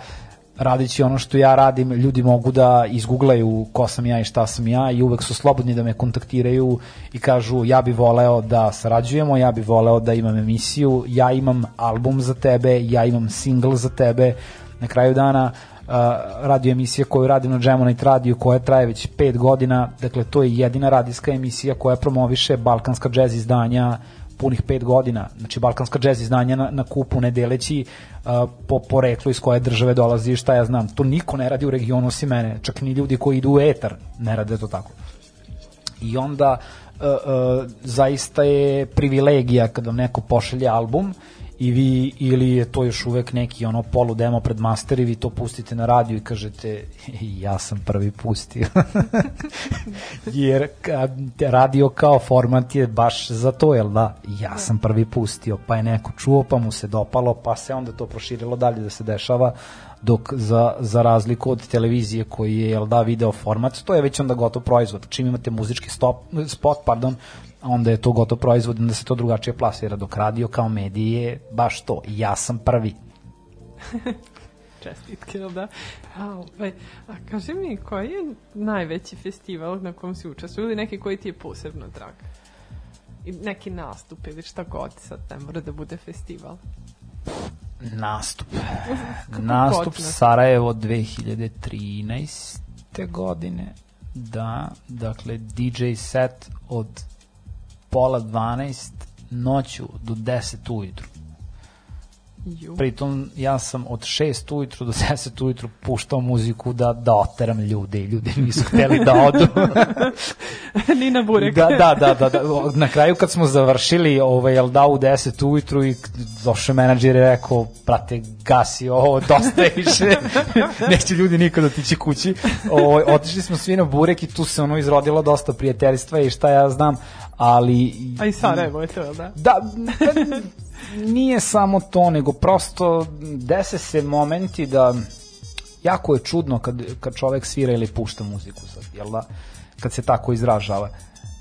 radeći ono što ja radim, ljudi mogu da izguglaju ko sam ja i šta sam ja i uvek su slobodni da me kontaktiraju i kažu ja bi voleo da sarađujemo, ja bi voleo da imam emisiju, ja imam album za tebe, ja imam single za tebe. Na kraju dana uh, radio emisija koju radim na Night Radio koja traje već 5 godina, dakle to je jedina radijska emisija koja promoviše balkanska džez izdanja punih pet godina, znači balkanska džez izdanja na, na kupu ne deleći uh, po poreklu iz koje države dolazi šta ja znam, to niko ne radi u regionu osim mene, čak ni ljudi koji idu u etar ne rade to tako. I onda uh, uh, zaista je privilegija kada vam neko pošalje album i vi ili je to još uvek neki ono polu demo pred master i vi to pustite na radio i kažete ja sam prvi pustio. Jer radio kao format je baš za to jel da? Ja sam prvi pustio. Pa je neko čuo pa mu se dopalo pa se onda to proširilo dalje da se dešava dok za, za razliku od televizije koji je jel da video format to je već onda gotov proizvod. Čim imate muzički stop, spot pardon onda je to gotov proizvod, da se to drugačije plasira, dok radio kao mediji je baš to, ja sam prvi. Čestitke, da? A, ovaj, a kaži mi, koji je najveći festival na kom si učestvuje ili neki koji ti je posebno drag? I neki nastup ili šta god, sad ne mora da bude festival. Nastup. nastup Sarajevo 2013. godine. Da, dakle DJ set od pola 12 noću do 10 ujutru. Ju. Pritom ja sam od 6 ujutru do 10 ujutru puštao muziku da, da oteram ljude i ljudi nisu hteli da odu. Nina Burek. da, da, da, da, da. Na kraju kad smo završili ovaj, jel da u 10 ujutru i došao menadžer i rekao, prate, gasi ovo, dosta je više. Neće ljudi nikad otići kući. Ovaj, otišli smo svi na Burek i tu se ono izrodilo dosta prijateljstva i šta ja znam, ali... A i Sarajevo je to, da? Da, nije samo to, nego prosto dese se momenti da jako je čudno kad, kad čovek svira ili pušta muziku sad, jel da? Kad se tako izražava.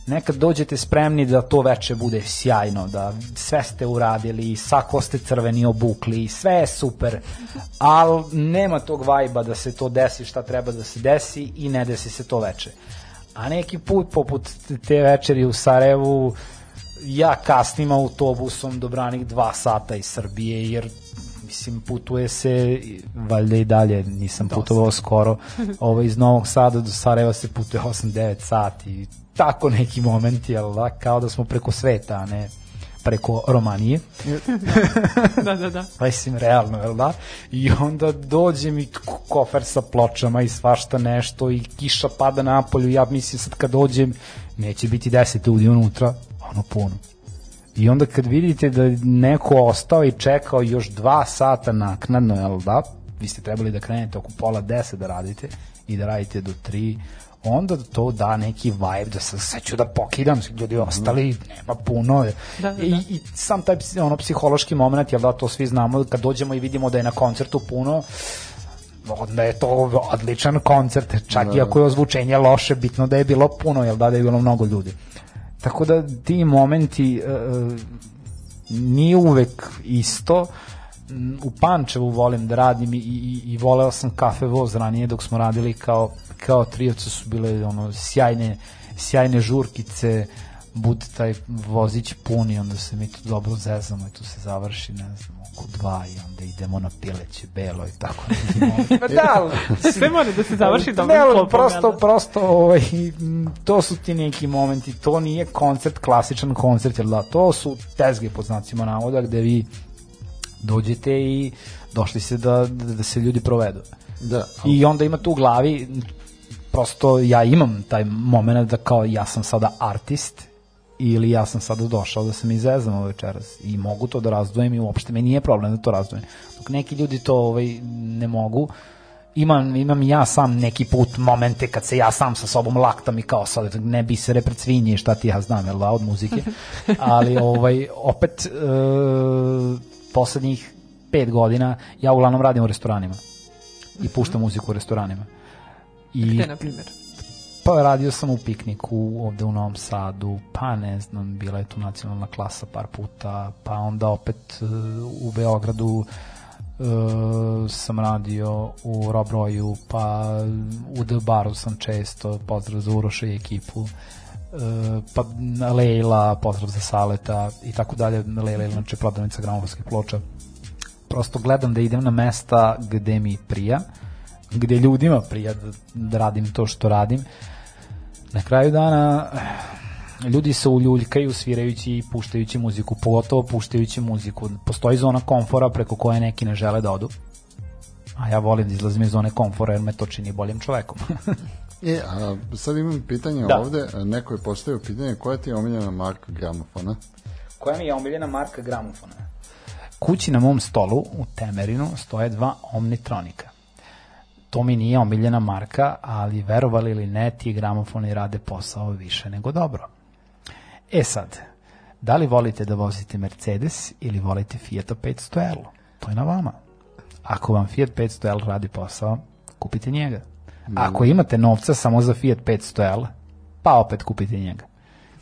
Nekad dođete spremni da to veče bude sjajno, da sve ste uradili, sako ste crveni obukli, sve je super, ali nema tog vajba da se to desi šta treba da se desi i ne desi se to veče. A neki put, poput te večeri u Sarajevu, ja kasnim autobusom do branih dva sata iz Srbije, jer mislim putuje se valjda i dalje nisam Dosta. putovao skoro ovo iz Novog Sada do Sarajeva se putuje 8-9 sati tako neki momenti jel da, kao da smo preko sveta a ne preko Romanije. da, da, da. Mislim, realno, jel da? I onda dođe mi kofer sa pločama i svašta nešto i kiša pada na polju. Ja mislim sad kad dođem, neće biti deset ljudi unutra, ono puno. I onda kad vidite da neko ostao i čekao još dva sata naknadno, jel da? Vi ste trebali da krenete oko pola deset da radite i da radite do tri, onda to da neki vibe da se sad ću da pokidam ljudi ostali nema puno da, da, da. I, i sam taj ono psihološki moment jel da to svi znamo kad dođemo i vidimo da je na koncertu puno onda je to odličan koncert čak da. i ako je ozvučenje loše bitno da je bilo puno jel da da je bilo mnogo ljudi tako da ti momenti uh, nije uvek isto. U Pančevu volim da radim i, i, i voleo sam kafe voz ranije dok smo radili kao kao triovce su bile ono sjajne sjajne žurkice bude taj vozić puni onda se mi tu dobro zezamo i tu se završi ne znam oko dva i onda idemo na pileće belo i tako. Pa da, sve mora da se završi dobro ne, prosto, prosto ovaj, to su ti neki momenti to nije koncert, klasičan koncert jer da, to su tezge pod znacima navoda gde vi dođete i došli se da, da, da se ljudi provedu. Da, i onda ima tu u glavi prosto ja imam taj moment da kao ja sam sada artist ili ja sam sada došao da izvezam ovaj večeras i mogu to da razdvojim i uopšte me nije problem da to razdvojim. Dok neki ljudi to ovaj, ne mogu, imam, imam ja sam neki put momente kad se ja sam sa sobom laktam i kao sad ne bi se pred svinje šta ti ja znam, jel da, od muzike. Ali ovaj, opet e, poslednjih pet godina ja uglavnom radim u restoranima i puštam muziku u restoranima. I, Gde, na primjer? Pa radio sam u pikniku ovde u Novom Sadu, pa ne znam, bila je tu nacionalna klasa par puta, pa onda opet uh, u Beogradu Uh, sam radio u Rob Royu, pa u The Baru sam često, pozdrav za Uroša i ekipu, uh, pa Leila, pozdrav za Saleta i tako dalje, Leila je inače prodavnica gramofonskih ploča. Prosto gledam da idem na mesta gde mi prija, gde ljudima prija da, da radim to što radim. Na kraju dana ljudi se uljuljkaju svirajući i puštajući muziku, pogotovo puštajući muziku. Postoji zona komfora preko koje neki ne žele da odu. A ja volim da izlazim iz zone komfora jer me to čini boljim čovekom. E, a sad imam pitanje Da. ovde, neko je postavio pitanje koja ti je omiljena marka gramofona? Koja mi je omiljena marka gramofona? Kući na mom stolu u Temerinu stoje dva Omnitronika. To mi nije omiljena marka, ali verovali ili ne, ti gramofoni rade posao više nego dobro. E sad, da li volite da vozite Mercedes ili volite Fiat 500L? To je na vama. Ako vam Fiat 500L radi posao, kupite njega. Ako imate novca samo za Fiat 500L, pa opet kupite njega.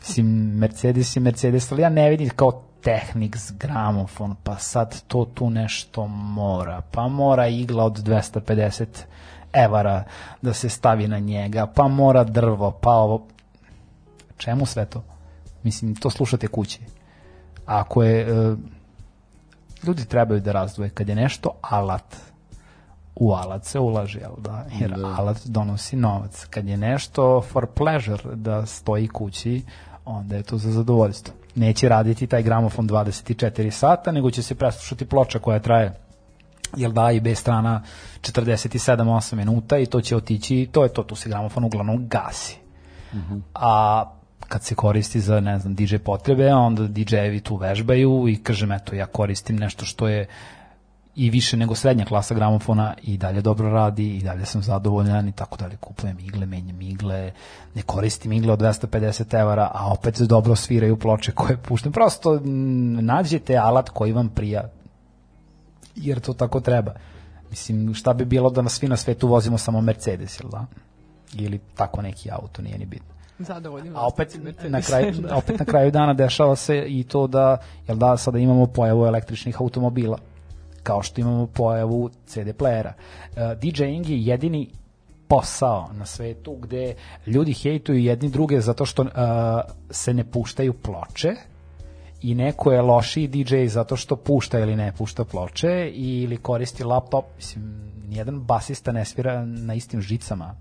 Mislim, Mercedes je Mercedes, ali ja ne vidim kao Technics, gramofon, pa sad to tu nešto mora, pa mora igla od 250 evara da se stavi na njega, pa mora drvo, pa ovo. Čemu sve to? Mislim, to slušate kući. Ako je, e, ljudi trebaju da razdvoje kad je nešto alat, u alat se ulaže, jel da? Jer Da. alat donosi novac. Kad je nešto for pleasure da stoji kući, onda je to za zadovoljstvo. Neće raditi taj gramofon 24 sata, nego će se preslušati ploča koja traje jel da, i B strana 47-8 minuta i to će otići i to je to, tu se gramofon uglavnom gasi. A kad se koristi za, ne znam, DJ potrebe, onda DJ-evi tu vežbaju i kažem, eto, ja koristim nešto što je i više nego srednja klasa gramofona i dalje dobro radi i dalje sam zadovoljan i tako dalje. Kupujem igle, menjam igle ne koristim igle od 250 evara a opet dobro sviraju ploče koje puštam. Prosto nađete alat koji vam prija jer to tako treba. Mislim šta bi bilo da nas svi na svetu vozimo samo Mercedes jel da? Ili tako neki auto nije ni bitno. Zadovoljno. a opet na kraju Da. opet na kraju dana dešava se i to da jel da sada imamo pojavu električnih automobila kao što imamo pojavu CD playera. Uh, DJing je jedini posao na svetu gde ljudi hejtuju jedni druge zato što uh, se ne puštaju ploče i neko je lošiji DJ zato što pušta ili ne pušta ploče ili koristi laptop, mislim, nijedan basista ne svira na istim žicama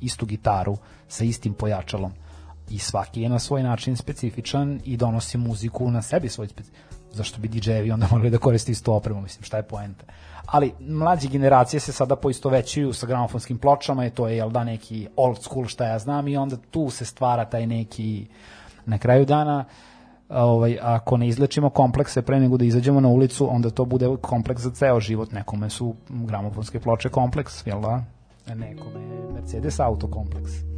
istu gitaru sa istim pojačalom i svaki je na svoj način specifičan i donosi muziku na sebi svoj specifičan zašto bi DJ-evi onda morali da koriste istu opremu, mislim, šta je poenta. Ali mlađe generacije se sada poistovećuju sa gramofonskim pločama i to je, jel da, neki old school, šta ja znam, i onda tu se stvara taj neki, na kraju dana, ovaj, ako ne izlečimo komplekse pre nego da izađemo na ulicu, onda to bude kompleks za ceo život. Nekome su gramofonske ploče kompleks, jel da? Nekome je Mercedes auto kompleks.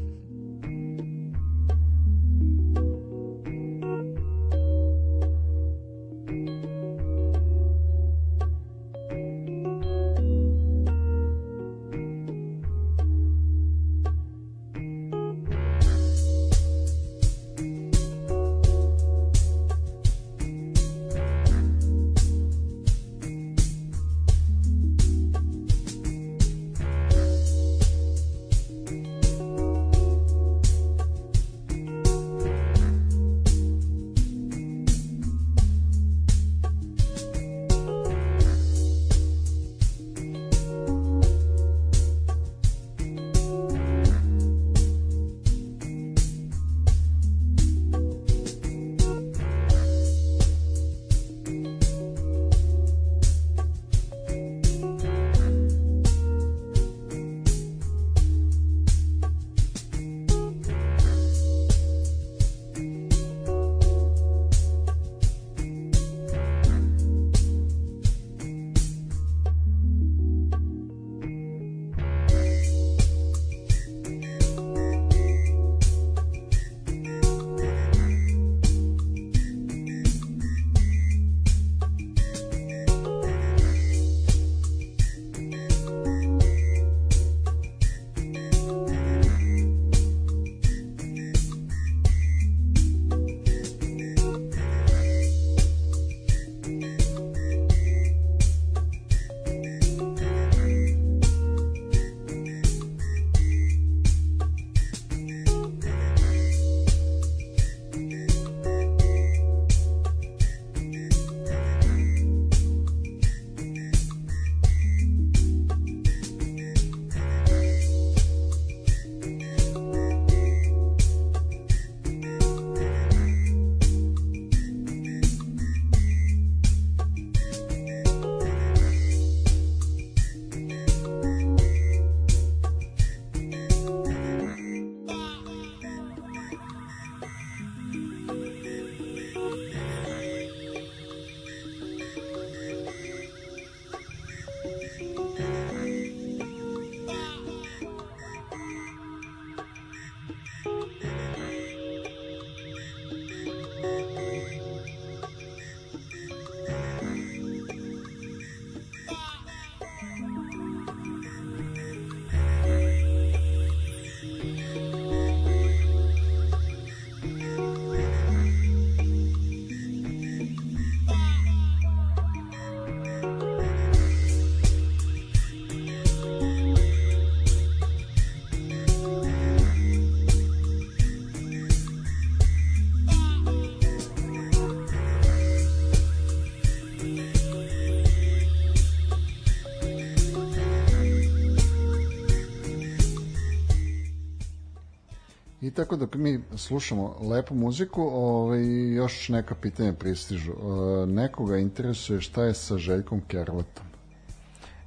Tako dok mi slušamo lepu muziku, ovaj, još neka pitanja pristižu. E, nekoga interesuje šta je sa Željkom Kerletom.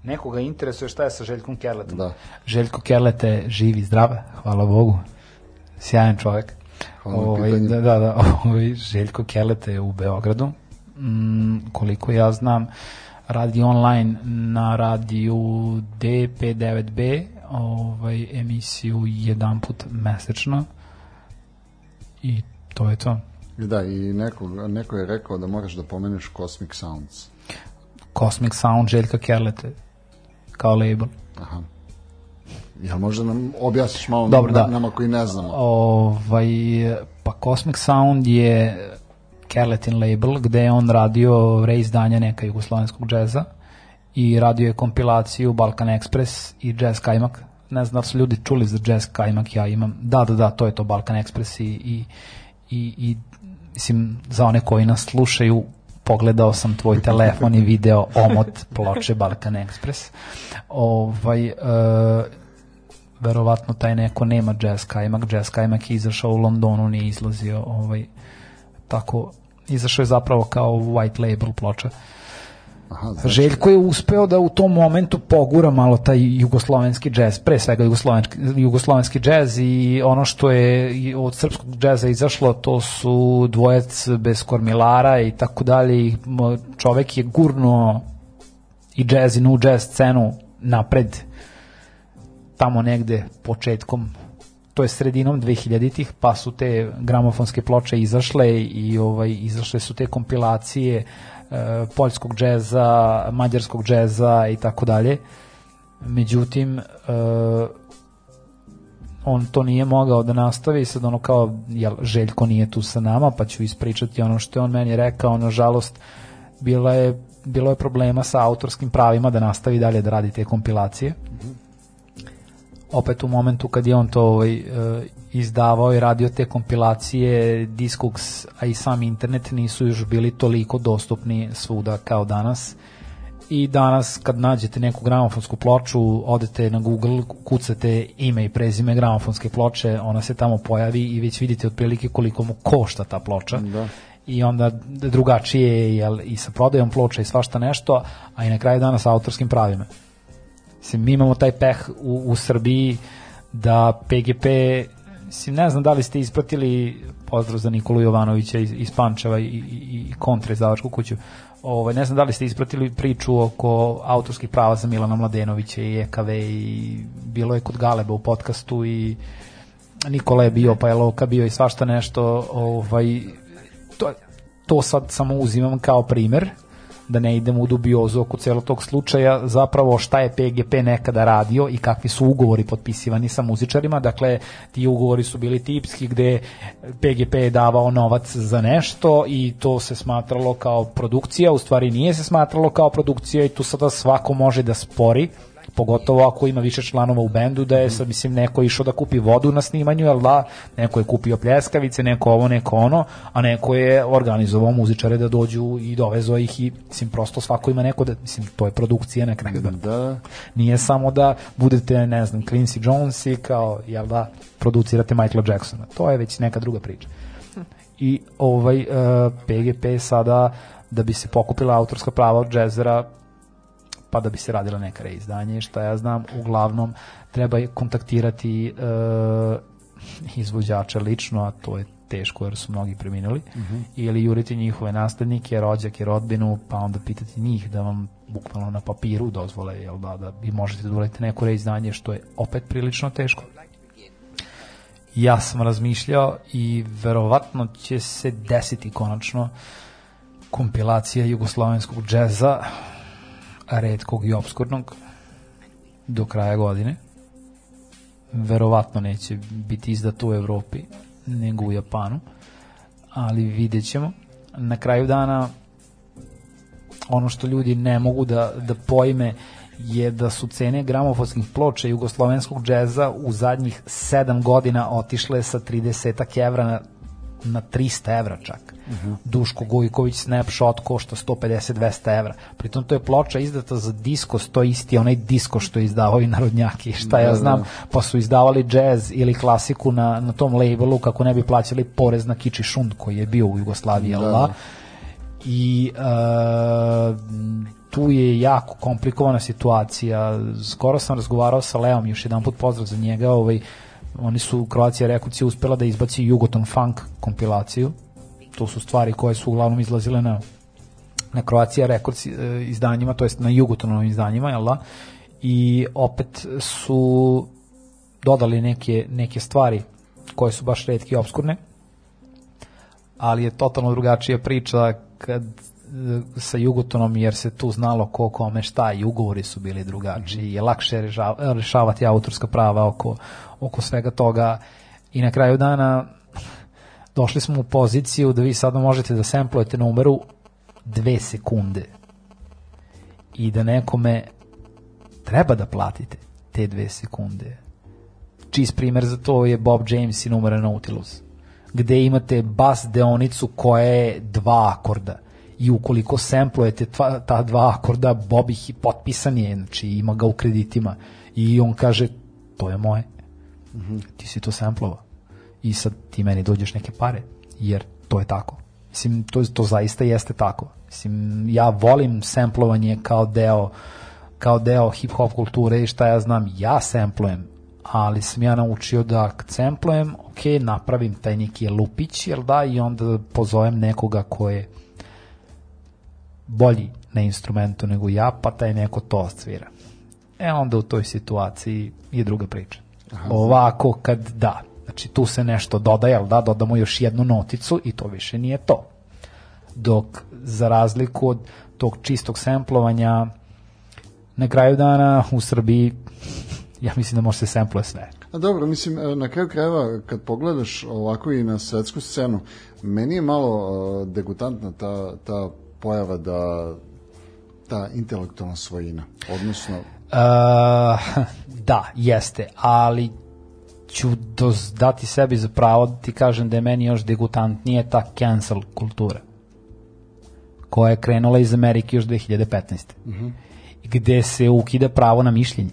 Nekoga interesuje šta je sa Željkom Kerletom. Da. Željko Kerlete živi zdrav, hvala Bogu. Sjajan čovek. Hvala na Ovaj, da, da, da, ovaj, Željko Kerlete je u Beogradu. Mm, koliko ja znam, radi online na radiju D59B, ovaj, emisiju jedan put mesečno. I to je to. Da, i neko, neko je rekao da moraš da pomeneš Cosmic Sounds. Cosmic Sound Željka Kerlete kao label. Aha. Jel možda nam objasniš malo Dobro, na, da. nama koji ne znamo? Ovaj, pa Cosmic Sound je Kerletin label gde je on radio reizdanja neka jugoslovenskog džeza i radio je kompilaciju Balkan Express i Jazz Kajmak. Ne znam da su ljudi čuli za Jazz Kajmak, ja imam. Da, da, da, to je to Balkan Express i, i, i, i mislim, za one koji nas slušaju, pogledao sam tvoj telefon i video omot ploče Balkan Express. Ovaj, e, verovatno taj neko nema jazz kajmak, jazz kajmak je izašao u Londonu, nije izlazio ovaj, tako, izašao je zapravo kao white label ploča. Aha, znači, Željko je uspeo da u tom momentu pogura malo taj jugoslovenski džez, pre svega jugoslovenski, jugoslovenski džez i ono što je od srpskog džeza izašlo to su dvojec bez kormilara i tako dalje čovek je gurno i džez i nu džez scenu napred tamo negde početkom to je sredinom 2000-ih, pa su te gramofonske ploče izašle i ovaj izašle su te kompilacije poljskog džeza, mađarskog džeza i tako dalje. Međutim, e, on to nije mogao da nastavi sad ono kao jel, Željko nije tu sa nama pa ću ispričati ono što je on meni rekao nažalost bila je, bilo je problema sa autorskim pravima da nastavi dalje da radi te kompilacije opet u momentu kad je on to ovaj, e, izdavao i radio te kompilacije, Discogs, a i sam internet nisu još bili toliko dostupni svuda kao danas. I danas kad nađete neku gramofonsku ploču, odete na Google, kucate ime i prezime gramofonske ploče, ona se tamo pojavi i već vidite otprilike koliko mu košta ta ploča. Da. I onda drugačije je i sa prodajom ploča i svašta nešto, a i na kraju dana sa autorskim pravima. Mislim, mi imamo taj peh u, u Srbiji da PGP mislim, ne znam da li ste ispratili pozdrav za Nikolu Jovanovića iz, iz Pančeva i, i, i kontre izdavačku kuću. Ovaj, ne znam da li ste ispratili priču oko autorskih prava za Milana Mladenovića i EKV i bilo je kod Galeba u podcastu i Nikola je bio, pa je Loka bio i svašta nešto ovaj, to, to sad samo uzimam kao primer da ne idemo u dubiozu oko celog tog slučaja, zapravo šta je PGP nekada radio i kakvi su ugovori potpisivani sa muzičarima, dakle ti ugovori su bili tipski gde PGP je davao novac za nešto i to se smatralo kao produkcija, u stvari nije se smatralo kao produkcija i tu sada svako može da spori pogotovo ako ima više članova u bendu, da je sad, mislim, neko išao da kupi vodu na snimanju, jel da, neko je kupio pljeskavice, neko ovo, neko ono, a neko je organizovao muzičare da dođu i dovezo ih i, mislim, prosto svako ima neko da, mislim, to je produkcija na kraju da. Da, Nije samo da budete, ne znam, Quincy Jones i kao, jel da, producirate Michaela Jacksona. To je već neka druga priča. I ovaj uh, PGP sada da bi se pokupila autorska prava od džezera pa da bi se radila neka reizdanje, šta ja znam, uglavnom treba kontaktirati uh, izvođača lično, a to je teško jer su mnogi preminuli, ili juriti njihove naslednike, rođake, rodbinu, pa onda pitati njih da vam bukvalno na papiru dozvole, jel da, da vi možete da uradite neko reizdanje, što je opet prilično teško. Ja sam razmišljao i verovatno će se desiti konačno kompilacija jugoslovenskog džeza redkog i obskurnog do kraja godine. Verovatno neće biti izdato u Evropi, nego u Japanu, ali vidjet ćemo. Na kraju dana ono što ljudi ne mogu da, da pojme je da su cene gramofonskih ploča jugoslovenskog džeza u zadnjih 7 godina otišle sa 30 evra na na 300 evra čak. Uh. -huh. Duško Gojković Snapshot košta 150-200 evra. Pritom to je ploča izdata za disko, to je isti onaj disko što je izdavao i narodnjaki, šta ja Da, znam, da. pa su izdavali džez ili klasiku na, na tom labelu kako ne bi plaćali porez na kiči šund koji je bio u Jugoslaviji, da. da? I uh, tu je jako komplikovana situacija. Skoro sam razgovarao sa Leom, još jedan put pozdrav za njega, ovaj, oni su, Records je uspela da izbaci Jugoton Funk kompilaciju. To su stvari koje su uglavnom izlazile na na Croatia Records e, izdanjima, to jest na Jugotonovim izdanjima, jel da? I opet su dodali neke, neke stvari koje su baš redke i obskurne, ali je totalno drugačija priča kad e, sa Jugotonom jer se tu znalo ko kome šta i ugovori su bili drugačiji je lakše rešava, rešavati autorska prava oko, oko svega toga i na kraju dana došli smo u poziciju da vi sada možete da semplujete numeru dve sekunde. I da nekome treba da platite te dve sekunde. Čist primer za to je Bob James i numera Nautilus gde imate bas deonicu koja je dva akorda. I ukoliko semplujete tva, ta dva akorda Bob ih potpisan je znači ima ga u kreditima. I on kaže to je moje. Mm -hmm. ti si to semplovao i sad ti meni dođeš neke pare jer to je tako mislim to, to zaista jeste tako mislim ja volim semplovanje kao deo kao deo hip hop kulture i šta ja znam ja semplujem ali sam ja naučio da kad semplujem, ok, napravim taj neki lupić, jel da, i onda pozovem nekoga ko je bolji na instrumentu nego ja, pa taj neko to svira. E onda u toj situaciji je druga priča. Aha. Ovako kad da, znači tu se nešto dodaje, jel da, dodamo još jednu noticu i to više nije to. Dok za razliku od tog čistog semplovanja na kraju dana u Srbiji ja mislim da može se sampluje sve. A dobro, mislim, e, na kraju krajeva, kad pogledaš ovako i na svetsku scenu, meni je malo uh, degutantna ta, ta pojava da ta intelektualna svojina, odnosno... Uh, da, jeste, ali ću doz, dati sebi za pravo da ti kažem da je meni još degutantnije ta cancel kultura koja je krenula iz Amerike još 2015. Uh -huh. gde se ukida pravo na mišljenje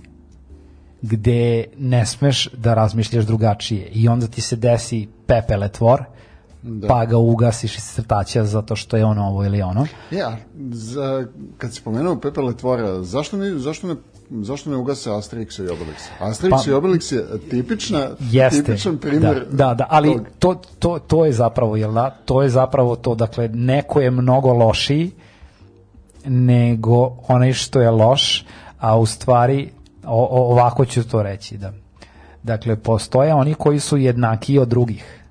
gde ne smeš da razmišljaš drugačije i onda ti se desi pepeletvor da. pa ga ugasiš iz crtaća zato što je ono ovo ili ono. Ja, za, kad si pomenuo pepeletvora, zašto ne, zašto ne zašto ne ugase Asterix i Obelix? Asterix pa, i Obelix je tipična, jeste, tipičan primjer. Da, da, da ali to, to, to je zapravo, jel da? To je zapravo to, dakle, neko je mnogo lošiji nego onaj što je loš, a u stvari o, o, ovako ću to reći da dakle postoje oni koji su jednaki od drugih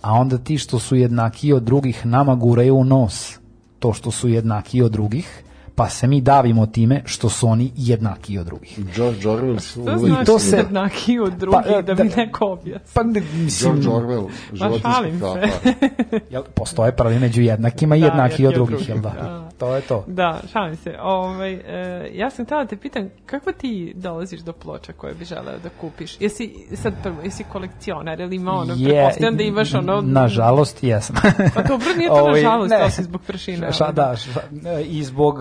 a onda ti što su jednaki od drugih nama guraju u nos to što su jednaki od drugih pa se mi davimo time što su oni jednaki od drugih. George Orwell su Što znači to se... jednaki od drugih, pa, da, da mi neko objasni? Pa, ne, mislim, George Orwell, životinski se. jel, postoje prvi među jednakima i da, jednaki od drugih, drugih, jel da? da? To je to. Da, šalim se. Ovaj, e, ja sam htjela da te pitam, kako ti dolaziš do ploča koje bi želeo da kupiš? Jesi, sad prvo, jesi kolekcionar ili ima ono, je, prepostavljam da imaš ono... Nažalost, jesam. pa dobro, nije to ovaj, nažalost, to si zbog pršina. Ša, da, ša, i zbog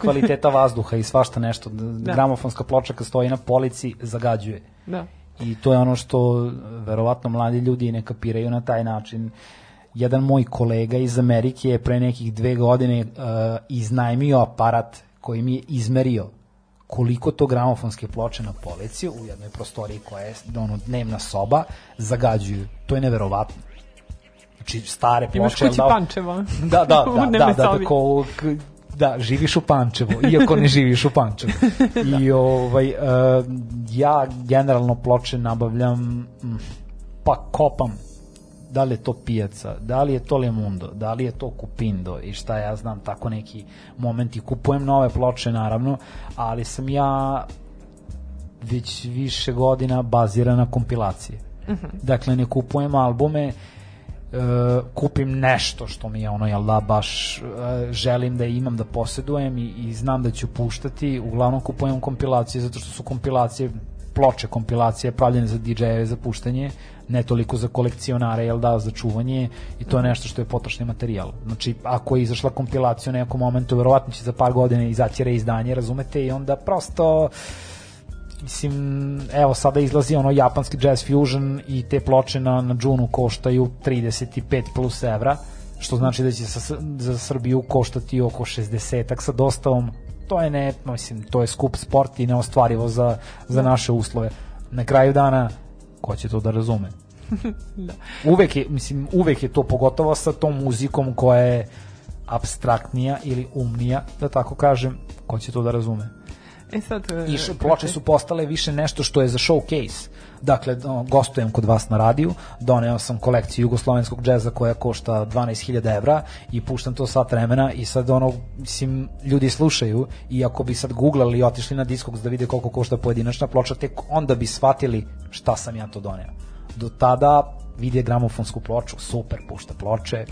kvaliteta vazduha i svašta nešto. Da. Gramofonska ploča kad stoji na polici zagađuje. Da. I to je ono što verovatno mladi ljudi ne kapiraju na taj način. Jedan moj kolega iz Amerike je pre nekih dve godine uh, iznajmio aparat koji mi je izmerio koliko to gramofonske ploče na polici u jednoj prostoriji koja je ono, dnevna soba zagađuju. To je neverovatno. Znači, stare ploče... Imaš kući da, Pančeva. Da, da, da, da, da, da, da, ko, da, živiš u Pančevu, iako ne živiš u Pančevu. I ovaj, uh, ja generalno ploče nabavljam, pa kopam, da li je to pijaca, da li je to Lemundo, da li je to Kupindo i šta ja znam, tako neki momenti. Kupujem nove ploče, naravno, ali sam ja već više godina baziran na kompilacije. Uh -huh. Dakle, ne kupujem albume, uh, kupim nešto što mi je ono, jel da, baš uh, želim da imam, da posedujem i, i znam da ću puštati, uglavnom kupujem kompilacije zato što su kompilacije ploče, kompilacije pravljene za DJ-eve za puštanje, ne toliko za kolekcionare, jel da, za čuvanje i to je nešto što je potrošni materijal. Znači, ako je izašla kompilacija u nekom momentu, verovatno će za par godina izaći reizdanje, razumete, i onda prosto mislim, evo sada izlazi ono japanski jazz fusion i te ploče na, na Junu koštaju 35 plus evra, što znači da će sa, za Srbiju koštati oko 60 sa dostavom. To je ne, mislim, to je skup sport i neostvarivo za, za naše uslove. Na kraju dana, ko će to da razume? da. Uvek je, mislim, uvek je to pogotovo sa tom muzikom koja je abstraktnija ili umnija, da tako kažem, ko će to da razume? E sad, I š, ploče su postale više nešto što je za showcase. Dakle, gostujem kod vas na radiju, doneo sam kolekciju jugoslovenskog džeza koja košta 12.000 evra i puštam to sat vremena i sad ono, mislim, ljudi slušaju i ako bi sad googlali i otišli na diskog da vide koliko košta pojedinačna ploča, tek onda bi shvatili šta sam ja to doneo. Do tada vide gramofonsku ploču, super, pušta ploče,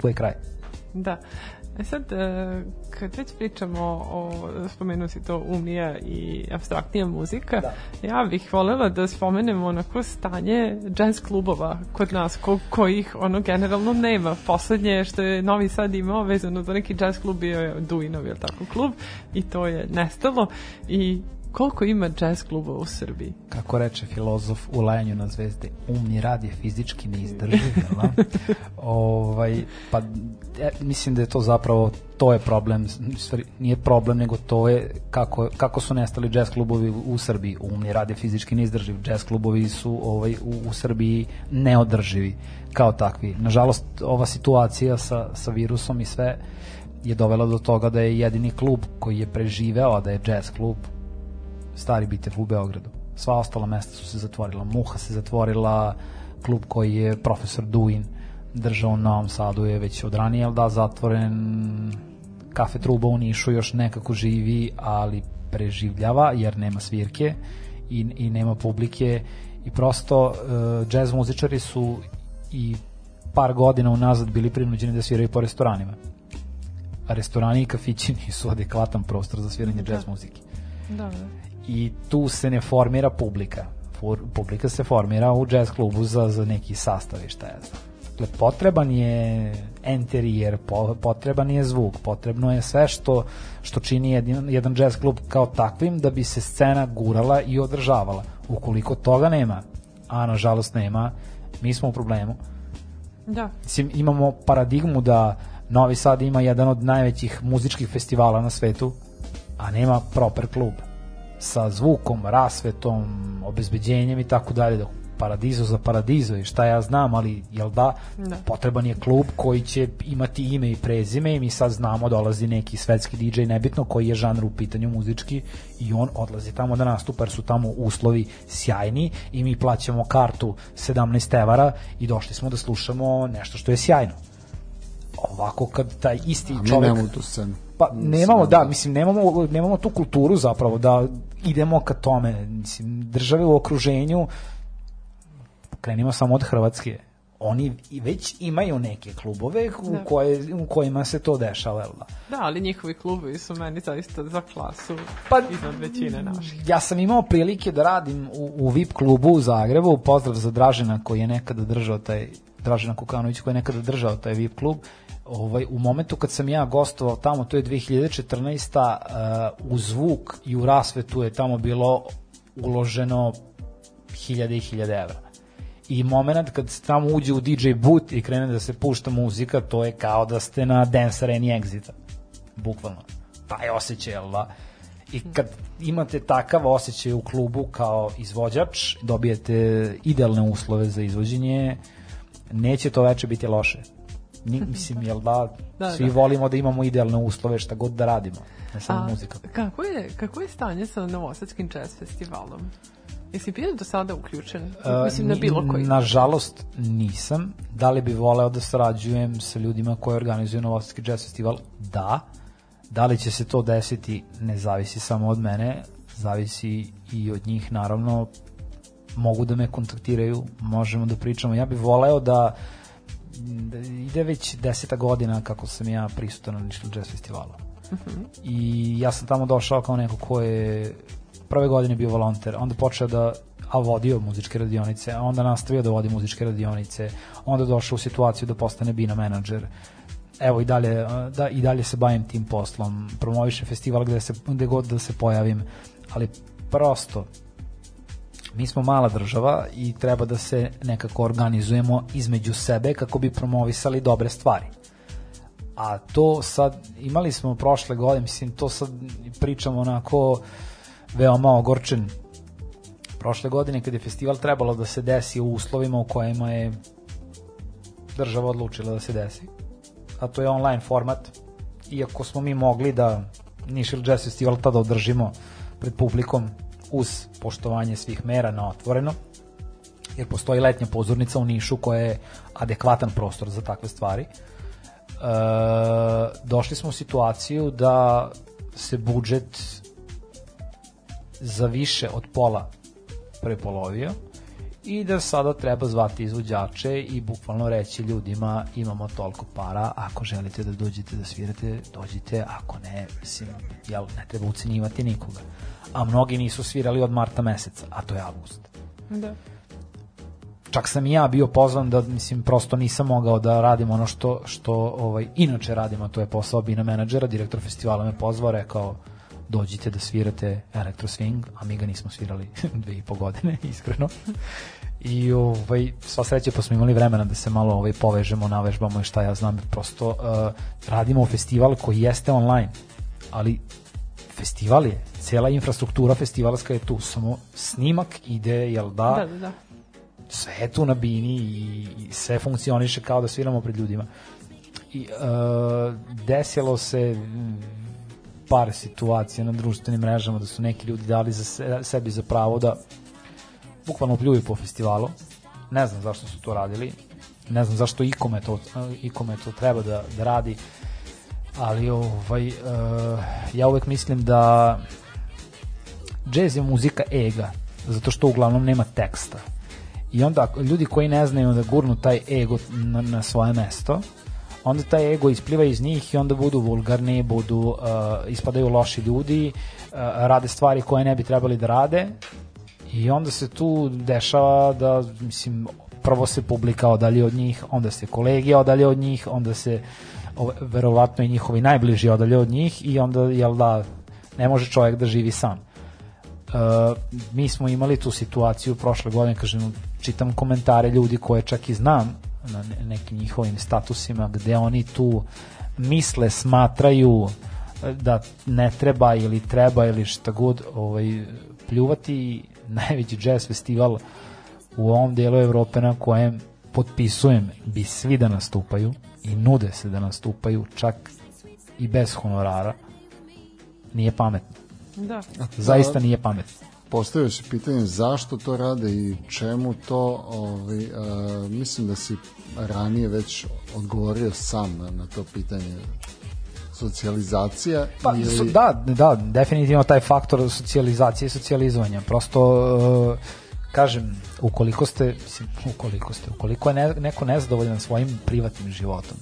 tu je kraj. Da. E sad, e, kad već pričamo o, spomenu si to umnija i abstraktnija muzika, da. ja bih volela da spomenemo onako stanje jazz klubova kod nas, ko, kojih ono generalno nema. Poslednje što je Novi Sad imao vezano za neki jazz klub bio je Duinov, je tako, klub i to je nestalo i koliko ima jazz kluba u Srbiji? Kako reče filozof u lajanju na zvezde, umni rad je fizički neizdrživ, da? ovaj, pa ja, mislim da je to zapravo to je problem, nije problem, nego to je kako, kako su nestali jazz klubovi u, u Srbiji. Umni rad je fizički neizdrživ. Jazz klubovi su ovaj, u, u Srbiji neodrživi kao takvi. Nažalost, ova situacija sa, sa virusom i sve je dovela do toga da je jedini klub koji je preživeo, a da je jazz klub, stari bitev u Beogradu. Sva ostala mesta su se zatvorila. Muha se zatvorila, klub koji je profesor Duin držao u Novom Sadu je već od ranije, da, zatvoren kafe truba u Nišu još nekako živi, ali preživljava jer nema svirke i, i nema publike i prosto uh, jazz muzičari su i par godina unazad bili prinuđeni da sviraju po restoranima. A restorani i kafići nisu adekvatan prostor za sviranje da. jazz muzike. Da, da i tu se ne formira publika. For, publika se formira u jazz klubu za, za neki sastav i šta ja znam. Dakle, potreban je interijer, potreban je zvuk, potrebno je sve što, što čini jedan, jedan jazz klub kao takvim da bi se scena gurala i održavala. Ukoliko toga nema, a nažalost nema, mi smo u problemu. Da. Mislim, imamo paradigmu da Novi Sad ima jedan od najvećih muzičkih festivala na svetu, a nema proper klub sa zvukom, rasvetom, obezbeđenjem i tako dalje, da paradizo za paradizo i šta ja znam, ali jel da, da, potreban je klub koji će imati ime i prezime i mi sad znamo dolazi neki svetski DJ, nebitno koji je žanr u pitanju muzički i on odlazi tamo da nastupa jer su tamo uslovi sjajni i mi plaćamo kartu 17 evara i došli smo da slušamo nešto što je sjajno. Ovako kad taj isti A, čovjek... Mi nemamo tu scenu. Pa nemamo, da, mislim, nemamo, nemamo tu kulturu zapravo da idemo ka tome. Mislim, države u okruženju, krenimo samo od Hrvatske, oni već imaju neke klubove u, da. koje, u kojima se to dešava. Da? da, ali njihovi klubovi su meni zaista za klasu pa, iznad većine naših. Ja sam imao prilike da radim u, u VIP klubu u Zagrebu, pozdrav za Dražena koji je nekada držao taj Dražena Kukanović koji je nekada držao taj VIP klub ovaj, u momentu kad sam ja gostovao tamo, to je 2014. Uh, u zvuk i u rasvetu je tamo bilo uloženo hiljade i hiljade evra. I moment kad se tamo uđe u DJ boot i krene da se pušta muzika, to je kao da ste na Dance Arena Exita. Bukvalno. Taj osjećaj, jel da? I kad imate takav osjećaj u klubu kao izvođač, dobijete idealne uslove za izvođenje, neće to veče biti loše. Mi, mislim, jel da, da svi da. volimo da imamo idealne uslove šta god da radimo, ne samo A, muzika. Kako je, kako je stanje sa Novosadskim jazz festivalom? Jesi bio do sada uključen? Uh, Mislim, na bilo koji. Nažalost, nisam. Da li bi voleo da sarađujem sa ljudima koji organizuju Novosadski jazz festival? Da. Da li će se to desiti, ne zavisi samo od mene, zavisi i od njih, naravno, mogu da me kontaktiraju, možemo da pričamo. Ja bih voleo da ide već deseta godina kako sam ja prisutan na Nišli Jazz festivalu. Uh. -huh. I ja sam tamo došao kao neko ko je prve godine bio volonter, onda počeo da a vodio muzičke radionice, a onda nastavio da vodi muzičke radionice, onda došao u situaciju da postane bina menadžer, evo i dalje, da, i dalje se bavim tim poslom, promovišem festival gde, se, gde god da se pojavim, ali prosto mi smo mala država i treba da se nekako organizujemo između sebe kako bi promovisali dobre stvari. A to sad, imali smo prošle godine, mislim, to sad pričamo onako veoma ogorčen. Prošle godine kad je festival trebalo da se desi u uslovima u kojima je država odlučila da se desi, a to je online format, iako smo mi mogli da Nišil Jazz Festival tada održimo pred publikom uz poštovanje svih mera na otvoreno, jer postoji letnja pozornica u Nišu koja je adekvatan prostor za takve stvari. E, došli smo u situaciju da se budžet za više od pola prepolovio i da sada treba zvati izvođače i bukvalno reći ljudima imamo toliko para, ako želite da dođete da svirate, dođite, ako ne, mislim, jel, ne treba ucenjivati nikoga. A mnogi nisu svirali od marta meseca, a to je avgust. Da. Čak sam i ja bio pozvan da, mislim, prosto nisam mogao da radim ono što, što ovaj, inače radimo, to je posao bina menadžera, direktor festivala me pozvao, rekao, dođite da svirate Electro Swing, a mi ga nismo svirali dve i po godine, iskreno. I ovaj, sva sreća pa smo imali vremena da se malo ovaj, povežemo, navežbamo i šta ja znam, prosto uh, radimo festival koji jeste online, ali festival je, cela infrastruktura festivalska je tu, samo snimak ide, jel da? Da, da, da. Sve je tu na bini i, i sve funkcioniše kao da sviramo pred ljudima. I uh, desilo se par situacija na društvenim mrežama da su neki ljudi dali za se, sebi za pravo da bukvalno pljuju po festivalu. Ne znam zašto su to radili. Ne znam zašto ikome to, ikome to treba da, da radi. Ali ovaj, uh, ja uvek mislim da džez je muzika ega, zato što uglavnom nema teksta. I onda ljudi koji ne znaju da gurnu taj ego na, na svoje mesto, onda taj ego ispliva iz njih i onda budu vulgarni, budu, uh, ispadaju loši ljudi, uh, rade stvari koje ne bi trebali da rade i onda se tu dešava da, mislim, prvo se publika odalje od njih, onda se kolege odalje od njih, onda se verovatno i njihovi najbliži odalje od njih i onda, jel da, ne može čovjek da živi sam. Uh, mi smo imali tu situaciju prošle godine, kažem, čitam komentare ljudi koje čak i znam na nekim njihovim statusima gde oni tu misle, smatraju e, da ne treba ili treba ili šta god ovaj, pljuvati. Najveći jazz festival u ovom delu Evrope na kojem potpisujem bi svi da nastupaju i nude se da nastupaju čak i bez honorara nije pametno. Da. zaista nije pametno postavio si pitanje zašto to rade i čemu to, ovaj, a, mislim da si ranije već odgovorio sam na, na to pitanje. Socijalizacija pa, ili... da, da, definitivno taj faktor socijalizacije i socijalizovanja. Prosto uh, kažem, ukoliko ste ukoliko ste, ukoliko je ne, neko nezadovoljan svojim privatnim životom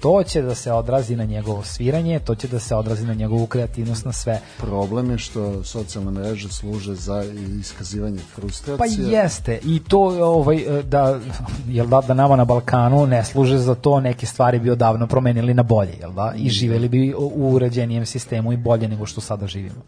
to će da se odrazi na njegovo sviranje, to će da se odrazi na njegovu kreativnost, na sve. Problem je što socijalne mreže služe za iskazivanje frustracije. Pa jeste, i to ovaj, da, jel da, da nama na Balkanu ne služe za to, neke stvari bi odavno promenili na bolje, jel da? I živeli bi u uređenijem sistemu i bolje nego što sada živimo.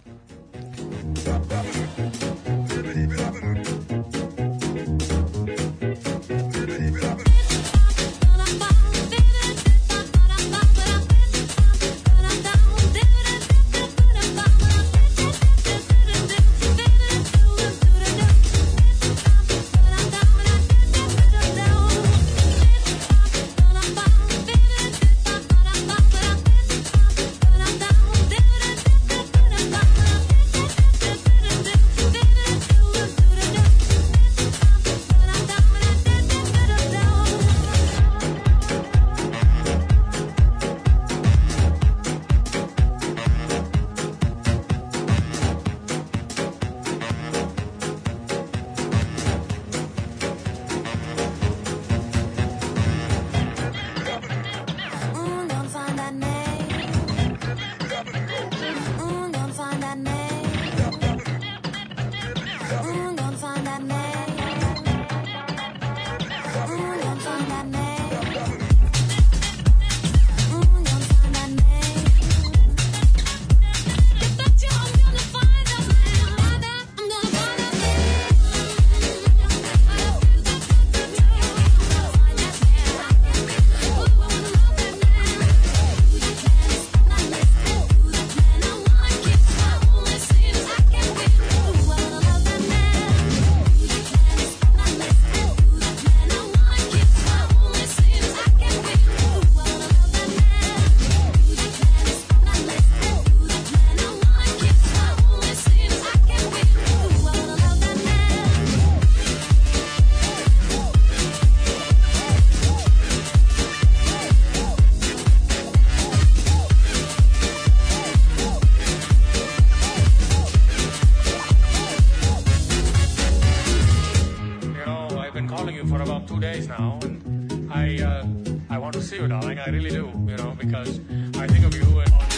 Days now, and I uh, I want to see you, darling. I really do, you know, because I think of you and.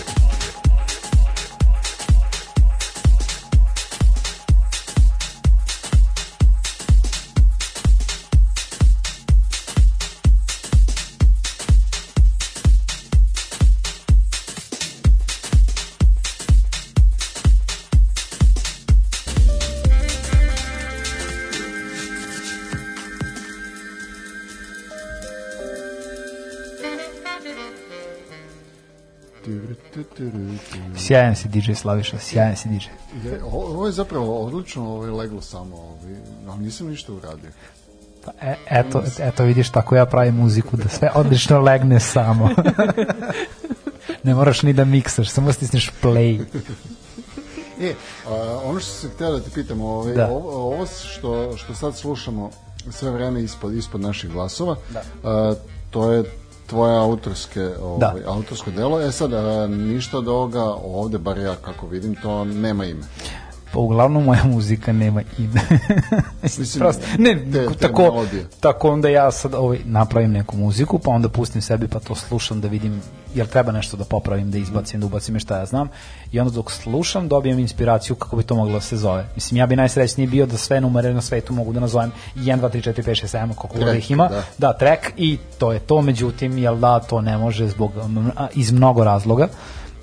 Sjajan si DJ Slaviša, sjajan si DJ. Je, ovo je zapravo odlično ovaj, leglo samo, ovaj, ali nisam ništa uradio. Pa, e, eto, eto vidiš tako ja pravim muziku, da sve odlično legne samo. ne moraš ni da miksaš, samo stisneš play. E, a, ono što se htio da te pitam, ovaj, Da. ovo, ovo što, što sad slušamo sve vreme ispod, ispod naših glasova, a, to je tvoje autorske, ovaj, autorsko delo. E sad, ništa od ovoga ovde, bar ja kako vidim, to nema ime. Pa uglavnom moja muzika nema ime. Mislim, Prosto, ne, te- te tako, melodije. tako onda ja sad ovaj, napravim neku muziku, pa onda pustim sebi pa to slušam da vidim jel treba nešto da popravim, da izbacim, da ubacim šta ja znam. I onda dok slušam dobijem inspiraciju kako bi to moglo da se zove. Mislim, ja bi najsrećniji bio da sve numere na svetu mogu da nazovem 1, 2, 3, 4, 5, 6, 7, koliko god Track, ih ima. da. da, track i to je to, međutim, jel da, to ne može zbog, iz mnogo razloga.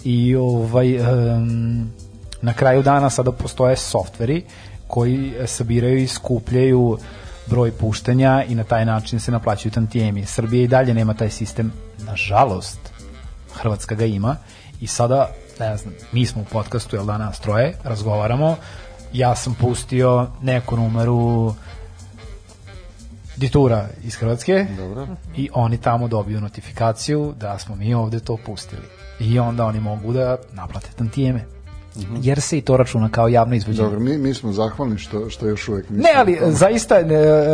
I ovaj, em, na kraju dana sada postoje softveri koji sabiraju i skupljaju broj puštanja i na taj način se naplaćuju tantijemi. Srbija i dalje nema taj sistem, nažalost, Hrvatska ga ima i sada, ne znam, mi smo u podcastu, jel da nas troje, razgovaramo, ja sam pustio neku numeru Ditura iz Hrvatske Dobro. i oni tamo dobiju notifikaciju da smo mi ovde to pustili. I onda oni mogu da naplate tantijeme. Jer se i to računa kao javno izvođenje. Dobro, mi, mi smo zahvalni što, što još uvek nismo... Ne, ali zaista e,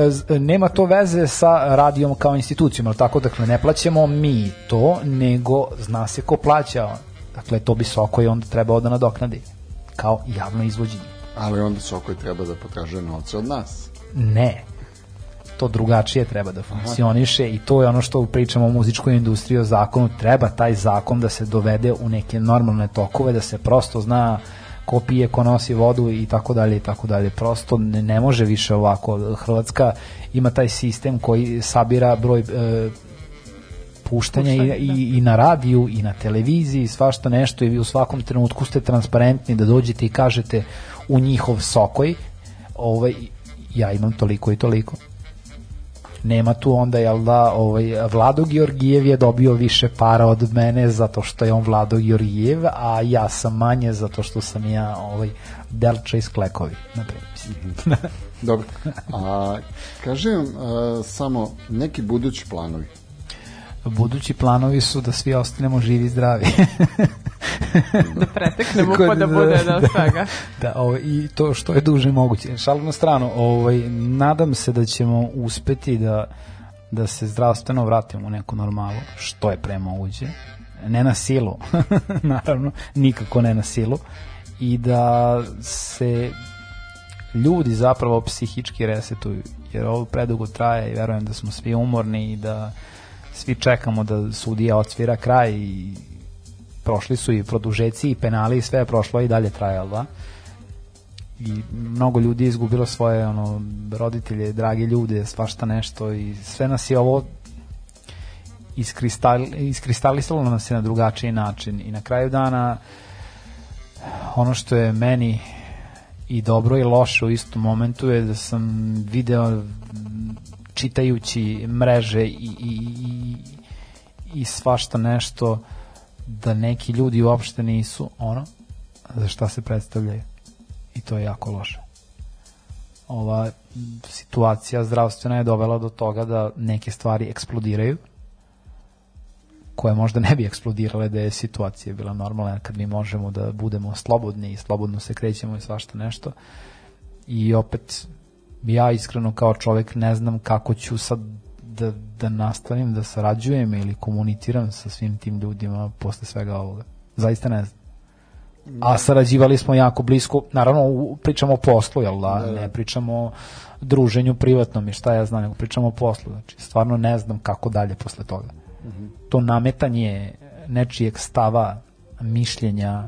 z- nema to veze sa radijom kao institucijom, ali tako, dakle, ne plaćamo mi to, nego zna se ko plaća. Dakle, to bi Soko i onda trebao da nadoknadi kao javno izvođenje. Ali onda Sokoj treba da potražuje novce od nas. Ne. To drugačije treba da funkcioniše i to je ono što pričamo o muzičkoj industriji, o zakonu. Treba taj zakon da se dovede u neke normalne tokove, da se prosto zna ko pije, ko nosi vodu i tako dalje i tako dalje. Prosto ne, ne može više ovako. Hrvatska ima taj sistem koji sabira broj e, puštanja i, i, i na radiju i na televiziji i svašta nešto i vi u svakom trenutku ste transparentni da dođete i kažete u njihov sokoj ovaj, ja imam toliko i toliko nema tu onda jel da ovaj Vlado Georgijev je dobio više para od mene zato što je on Vlado Georgijev a ja sam manje zato što sam ja ovaj Delča iz Klekovi na primjer Dobro. A, kaži vam a, samo neki budući planovi. Budući planovi su da svi ostanemo živi i zdravi da preteknemo pa da bude da svega. da, ovaj, i to što je duže moguće. Šalu na stranu, ovaj, nadam se da ćemo uspeti da, da se zdravstveno vratimo u neku normalu, što je pre moguće. Ne na silu, naravno, nikako ne na silu. I da se ljudi zapravo psihički resetuju, jer ovo predugo traje i verujem da smo svi umorni i da svi čekamo da sudija odsvira kraj i prošli su i produžeci i penali i sve je prošlo i dalje traje, da? I mnogo ljudi je izgubilo svoje ono, roditelje, drage ljude, svašta nešto i sve nas je ovo iskristal, iskristalisalo nas je na drugačiji način i na kraju dana ono što je meni i dobro i loše u istom momentu je da sam video čitajući mreže i, i, i, i svašta nešto da neki ljudi uopšte nisu ono za šta se predstavljaju. I to je jako loše. Ova situacija zdravstvena je dovela do toga da neke stvari eksplodiraju koje možda ne bi eksplodirale da je situacija bila normalna kad mi možemo da budemo slobodni i slobodno se krećemo i svašta nešto. I opet ja iskreno kao čovek ne znam kako ću sad da, da nastavim da sarađujem ili komuniciram sa svim tim ljudima posle svega ovoga. Zaista ne znam. a sarađivali smo jako blisko, naravno pričamo o poslu, jel da, ne pričamo o druženju privatnom i šta ja znam, nego pričamo o poslu, znači stvarno ne znam kako dalje posle toga. To nametanje nečijeg stava, mišljenja,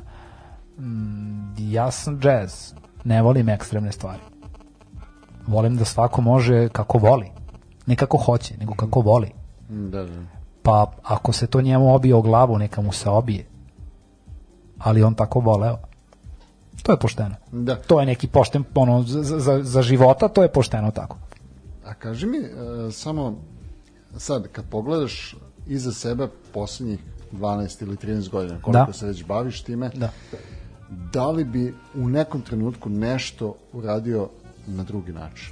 mm, ja sam jazz, ne volim ekstremne stvari. Volim da svako može kako voli. Ne kako hoće, nego kako voli. Da, da. Pa ako se to njemu obije o glavu, neka mu se obije. Ali on tako voleo. To je pošteno. Da. To je neki pošten, ono, za, za, za života, to je pošteno tako. A kaži mi, e, samo sad, kad pogledaš iza sebe poslednjih 12 ili 13 godina, koliko Da. se već baviš time, Da. da li bi u nekom trenutku nešto uradio na drugi način?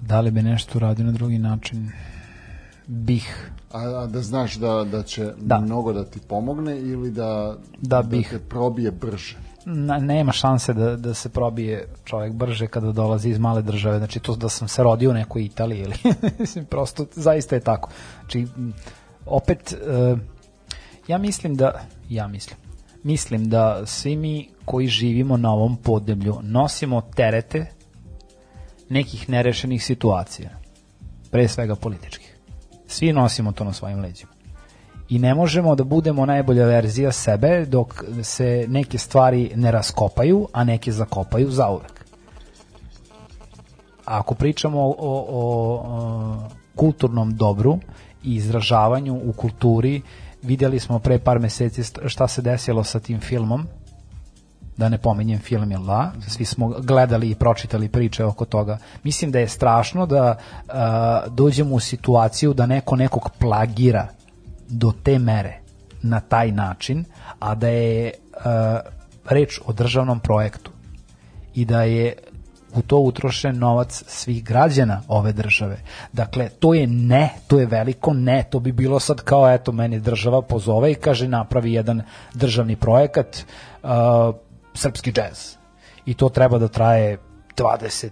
Da li bi nešto uradio na drugi način? Bih. A, a da znaš da, da će Da. mnogo da ti pomogne ili da, Da bih. te probije brže? Na, nema šanse da, da se probije čovjek brže kada dolazi iz male države. Znači to da sam se rodio u nekoj Italiji ili mislim prosto zaista je tako. Znači opet e, ja mislim da ja mislim mislim da svi mi koji živimo na ovom podneblju nosimo terete nekih nerešenih situacija. Pre svega političkih. Svi nosimo to na svojim leđima i ne možemo da budemo najbolja verzija sebe dok se neke stvari ne raskopaju, a neke zakopaju zauvek. Ako pričamo o, o, o kulturnom dobru i izražavanju u kulturi, vidjeli smo pre par meseci šta se desilo sa tim filmom, da ne pominjem film, jel da? Svi smo gledali i pročitali priče oko toga. Mislim da je strašno da a, dođemo u situaciju da neko nekog plagira do te mere na taj način, a da je a, reč o državnom projektu i da je u to utrošen novac svih građana ove države. Dakle, to je ne, to je veliko ne, to bi bilo sad kao, eto, meni država pozove i kaže napravi jedan državni projekat, uh, srpski džez. I to treba da traje 20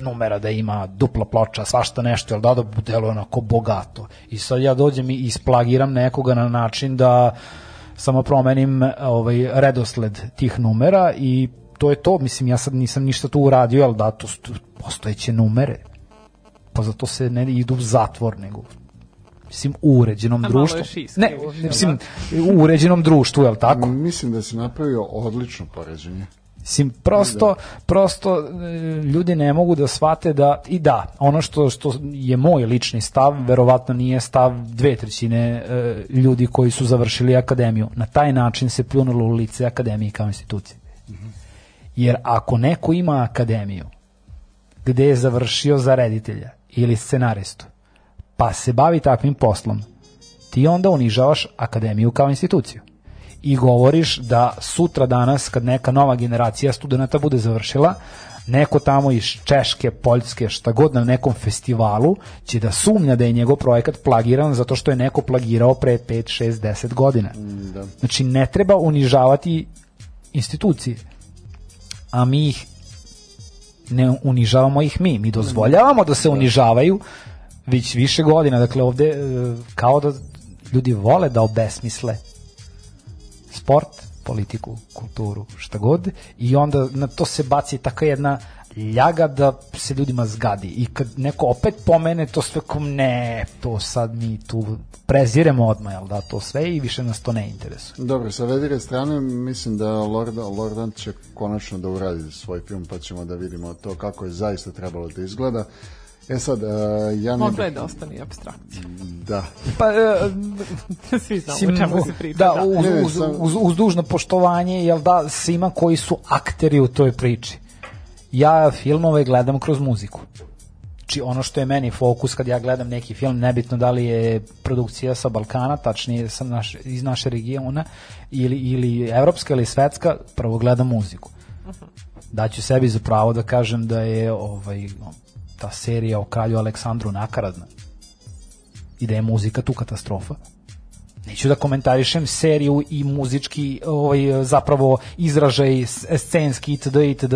numera da ima dupla ploča, svašta nešto, jel da da deluje onako bogato. I sad ja dođem i isplagiram nekoga na način da samo promenim ovaj redosled tih numera i to je to, mislim ja sad nisam ništa tu uradio, ali da to su postojeće numere. Pa zato se ne idu u zatvor, nego mislim u uređenom A društvu. Ne, ne, mislim u uređenom društvu, jel tako? Mislim da si napravio odlično poređenje. Mislim, prosto, prosto e, ljudi ne mogu da shvate da, i da, ono što, što je moj lični stav, verovatno nije stav dve trećine e, ljudi koji su završili akademiju. Na taj način se pljunulo u lice akademije kao institucije. Jer ako neko ima akademiju gde je završio za reditelja ili scenaristu, pa se bavi takvim poslom, ti onda unižavaš akademiju kao instituciju i govoriš da sutra danas kad neka nova generacija studenta bude završila neko tamo iz Češke, Poljske, šta god na nekom festivalu će da sumnja da je njegov projekat plagiran zato što je neko plagirao pre 5, 6, 10 godina. Da. Znači ne treba unižavati institucije a mi ih ne unižavamo ih mi, mi dozvoljavamo da se unižavaju već više godina, dakle ovde e, kao da ljudi vole da obesmisle sport, politiku, kulturu, šta god i onda na to se baci taka jedna ljaga da se ljudima zgadi i kad neko opet pomene to sve kom ne, to sad mi tu preziremo odmah, jel da, to sve i više nas to ne interesuje. Dobro, sa vedire strane mislim da Lord, Lordan će konačno da uradi svoj film, pa ćemo da vidimo to kako je zaista trebalo da izgleda. E sad, uh, ja ne... Mogla je da ostane i abstrakcija. Da. Pa, e, Svi znamo Mislim, o čemu se priča. da, uz, ne, uz, sam- uz, uz dužno poštovanje, jel da, svima koji su akteri u toj priči. Ja filmove gledam kroz muziku. Či ono što je meni fokus kad ja gledam neki film, nebitno da li je produkcija sa Balkana, tačnije sa naš, iz naše regiona, ili, ili evropska ili svetska, prvo gledam muziku. Daću sebi za pravo da kažem da je ovaj, ta serija o kralju Aleksandru nakaradna i da je muzika tu katastrofa. Neću da komentarišem seriju i muzički ovaj, zapravo izražaj scenski itd. itd.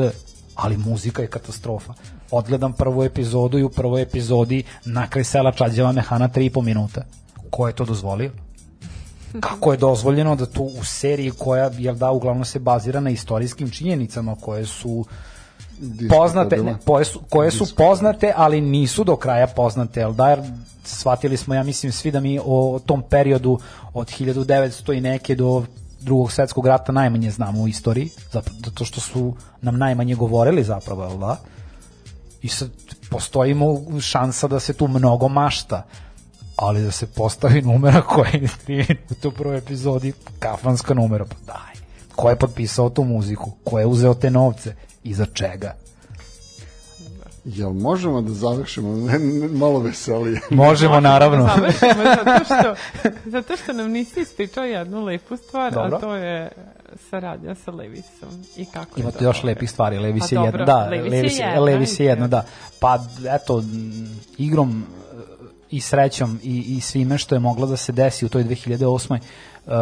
Ali muzika je katastrofa. Odgledam prvu epizodu i u prvoj epizodi na kraj sela Čađeva mehana 3,5 minuta. Ko je to dozvolio? kako je dozvoljeno da tu u seriji koja, jel da, uglavnom se bazira na istorijskim činjenicama koje su poznate, ne, koje su, koje su poznate, ali nisu do kraja poznate, jel da, jer shvatili smo, ja mislim, svi da mi o tom periodu od 1900 i neke do drugog svetskog rata najmanje znamo u istoriji, zato što su nam najmanje govorili zapravo, jel da? I sad postoji mu šansa da se tu mnogo mašta, ali da se postavi numera koja je 3 minuta u prvoj epizodi, kafanska numera, pa daj. Ko je potpisao tu muziku? Ko je uzeo te novce? I za čega? Jel možemo da završimo ne, ne, malo veselije? Možemo, naravno. Završimo zato što, zato što nam nisi ispričao jednu lepu stvar, Dobro. a to je saradnja sa Levisom. I kako je Imate to? još lepih stvari, Levis Pa je dobro, jedna, da, Levis je Levis, je, jedna, Levis je jedna, i- da. Pa eto, igrom e, i srećom i, i svime što je moglo da se desi u toj 2008. Uh,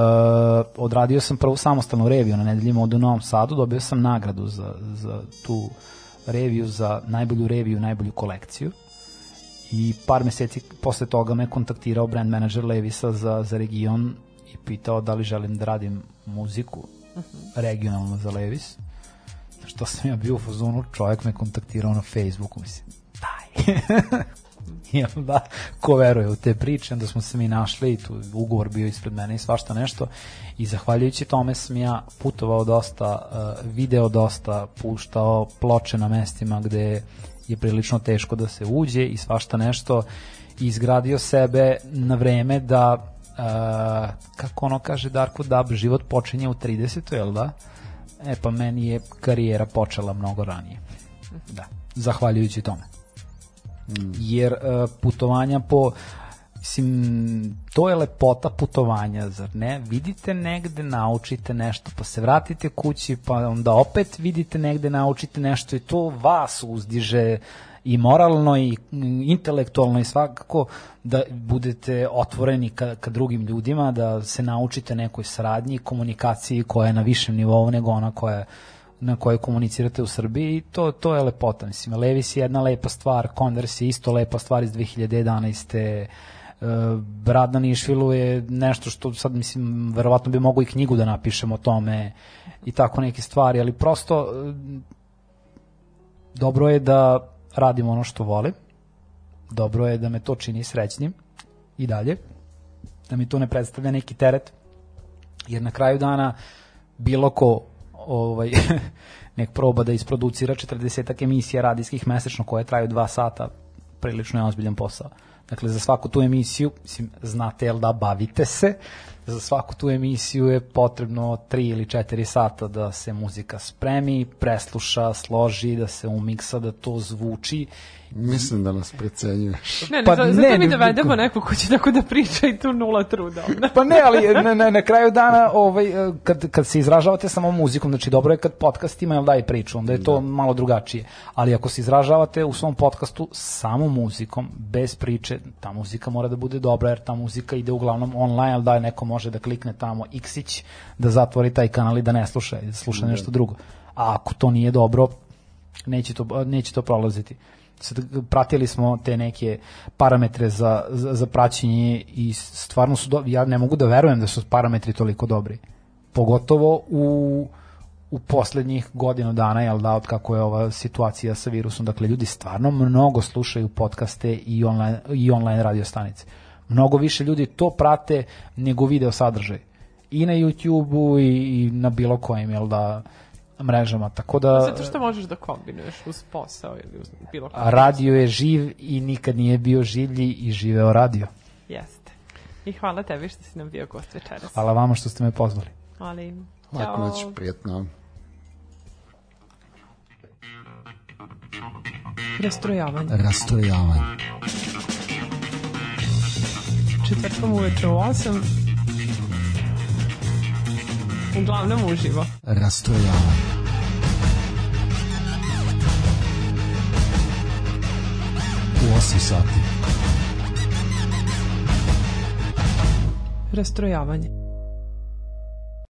odradio sam prvu samostalnu reviju na nedeljima od u Novom Sadu, dobio sam nagradu za, za tu reviju, za najbolju reviju, najbolju kolekciju. I par meseci posle toga me kontaktirao brand manager Levisa za, za region i pitao da li želim da radim muziku regionalno za Levis. Što sam ja bio u fazonu, čovjek me kontaktirao na Facebooku, mislim, daj. Jel da, ko veruje u te priče, onda smo se mi našli i tu ugovor bio ispred mene i svašta nešto i zahvaljujući tome sam ja putovao dosta, uh, video dosta, puštao ploče na mestima gde je prilično teško da se uđe i svašta nešto i izgradio sebe na vreme da uh, kako ono kaže Darko Dab, život počinje u 30. jel da? E pa meni je karijera počela mnogo ranije. Da, zahvaljujući tome. Jer uh, putovanja po Mislim, to je lepota putovanja, zar ne? Vidite negde, naučite nešto, pa se vratite kući, pa onda opet vidite negde, naučite nešto i to vas uzdiže i moralno i intelektualno i svakako da budete otvoreni ka, ka drugim ljudima, da se naučite nekoj saradnji, komunikaciji koja je na višem nivou nego ona koja je na kojoj komunicirate u Srbiji i to, to je lepota. Mislim, Levis je jedna lepa stvar, Converse je isto lepa stvar iz 2011. Uh, Rad na Nišvilu je nešto što sad, mislim, verovatno bi mogu i knjigu da napišem o tome i tako neke stvari, ali prosto uh, dobro je da radim ono što volim, dobro je da me to čini srećnim i dalje, da mi to ne predstavlja neki teret, jer na kraju dana bilo ko ovaj, nek proba da isproducira 40 emisija radijskih mesečno koje traju dva sata, prilično je ozbiljan posao. Dakle, za svaku tu emisiju, mislim, znate jel da bavite se, za svaku tu emisiju je potrebno 3 ili 4 sata da se muzika spremi, presluša, složi, da se umiksa, da to zvuči Mislim da nas precenjuješ. Ne, ne, Pa pa, ne, zato mi ne, dovedemo neko ko će tako da priča i tu nula truda. Pa ne, ali na, na, na kraju dana ovaj, eh, kad, kad se izražavate samo muzikom, znači dobro je kad podcast ima jel da i priču, onda je to da. malo drugačije. Ali ako se izražavate u svom podcastu samo muzikom, bez priče, ta muzika mora da bude dobra, jer ta muzika ide uglavnom online, ali da neko može da klikne tamo xić, da zatvori taj kanal i da ne sluša, i da sluša nešto drugo. A ako to nije dobro, neće to, neće to prolaziti sad pratili smo te neke parametre za, za, za praćenje i stvarno su dobri. Ja ne mogu da verujem da su parametri toliko dobri. Pogotovo u u poslednjih godinu dana, jel da, od kako je ova situacija sa virusom, dakle, ljudi stvarno mnogo slušaju podcaste i online, i online radio stanice. Mnogo više ljudi to prate nego video sadržaj. I na YouTube-u i, i na bilo kojim, jel da, mrežama, tako da... Zato što možeš da kombinuješ uz posao ili uz bilo kako. Radio je živ i nikad nije bio življi i živeo radio. Jeste. I hvala tebi što si nam bio gost večeras. Hvala vama što ste me pozvali. Ali, Lako ćao. noć, prijetno. Rastrojavanje. Rastrojavanje. Četvrtkom uveče u 8. Uglavnom uživo. Rastrojavanje. U 8 sati. Rastrojavanje.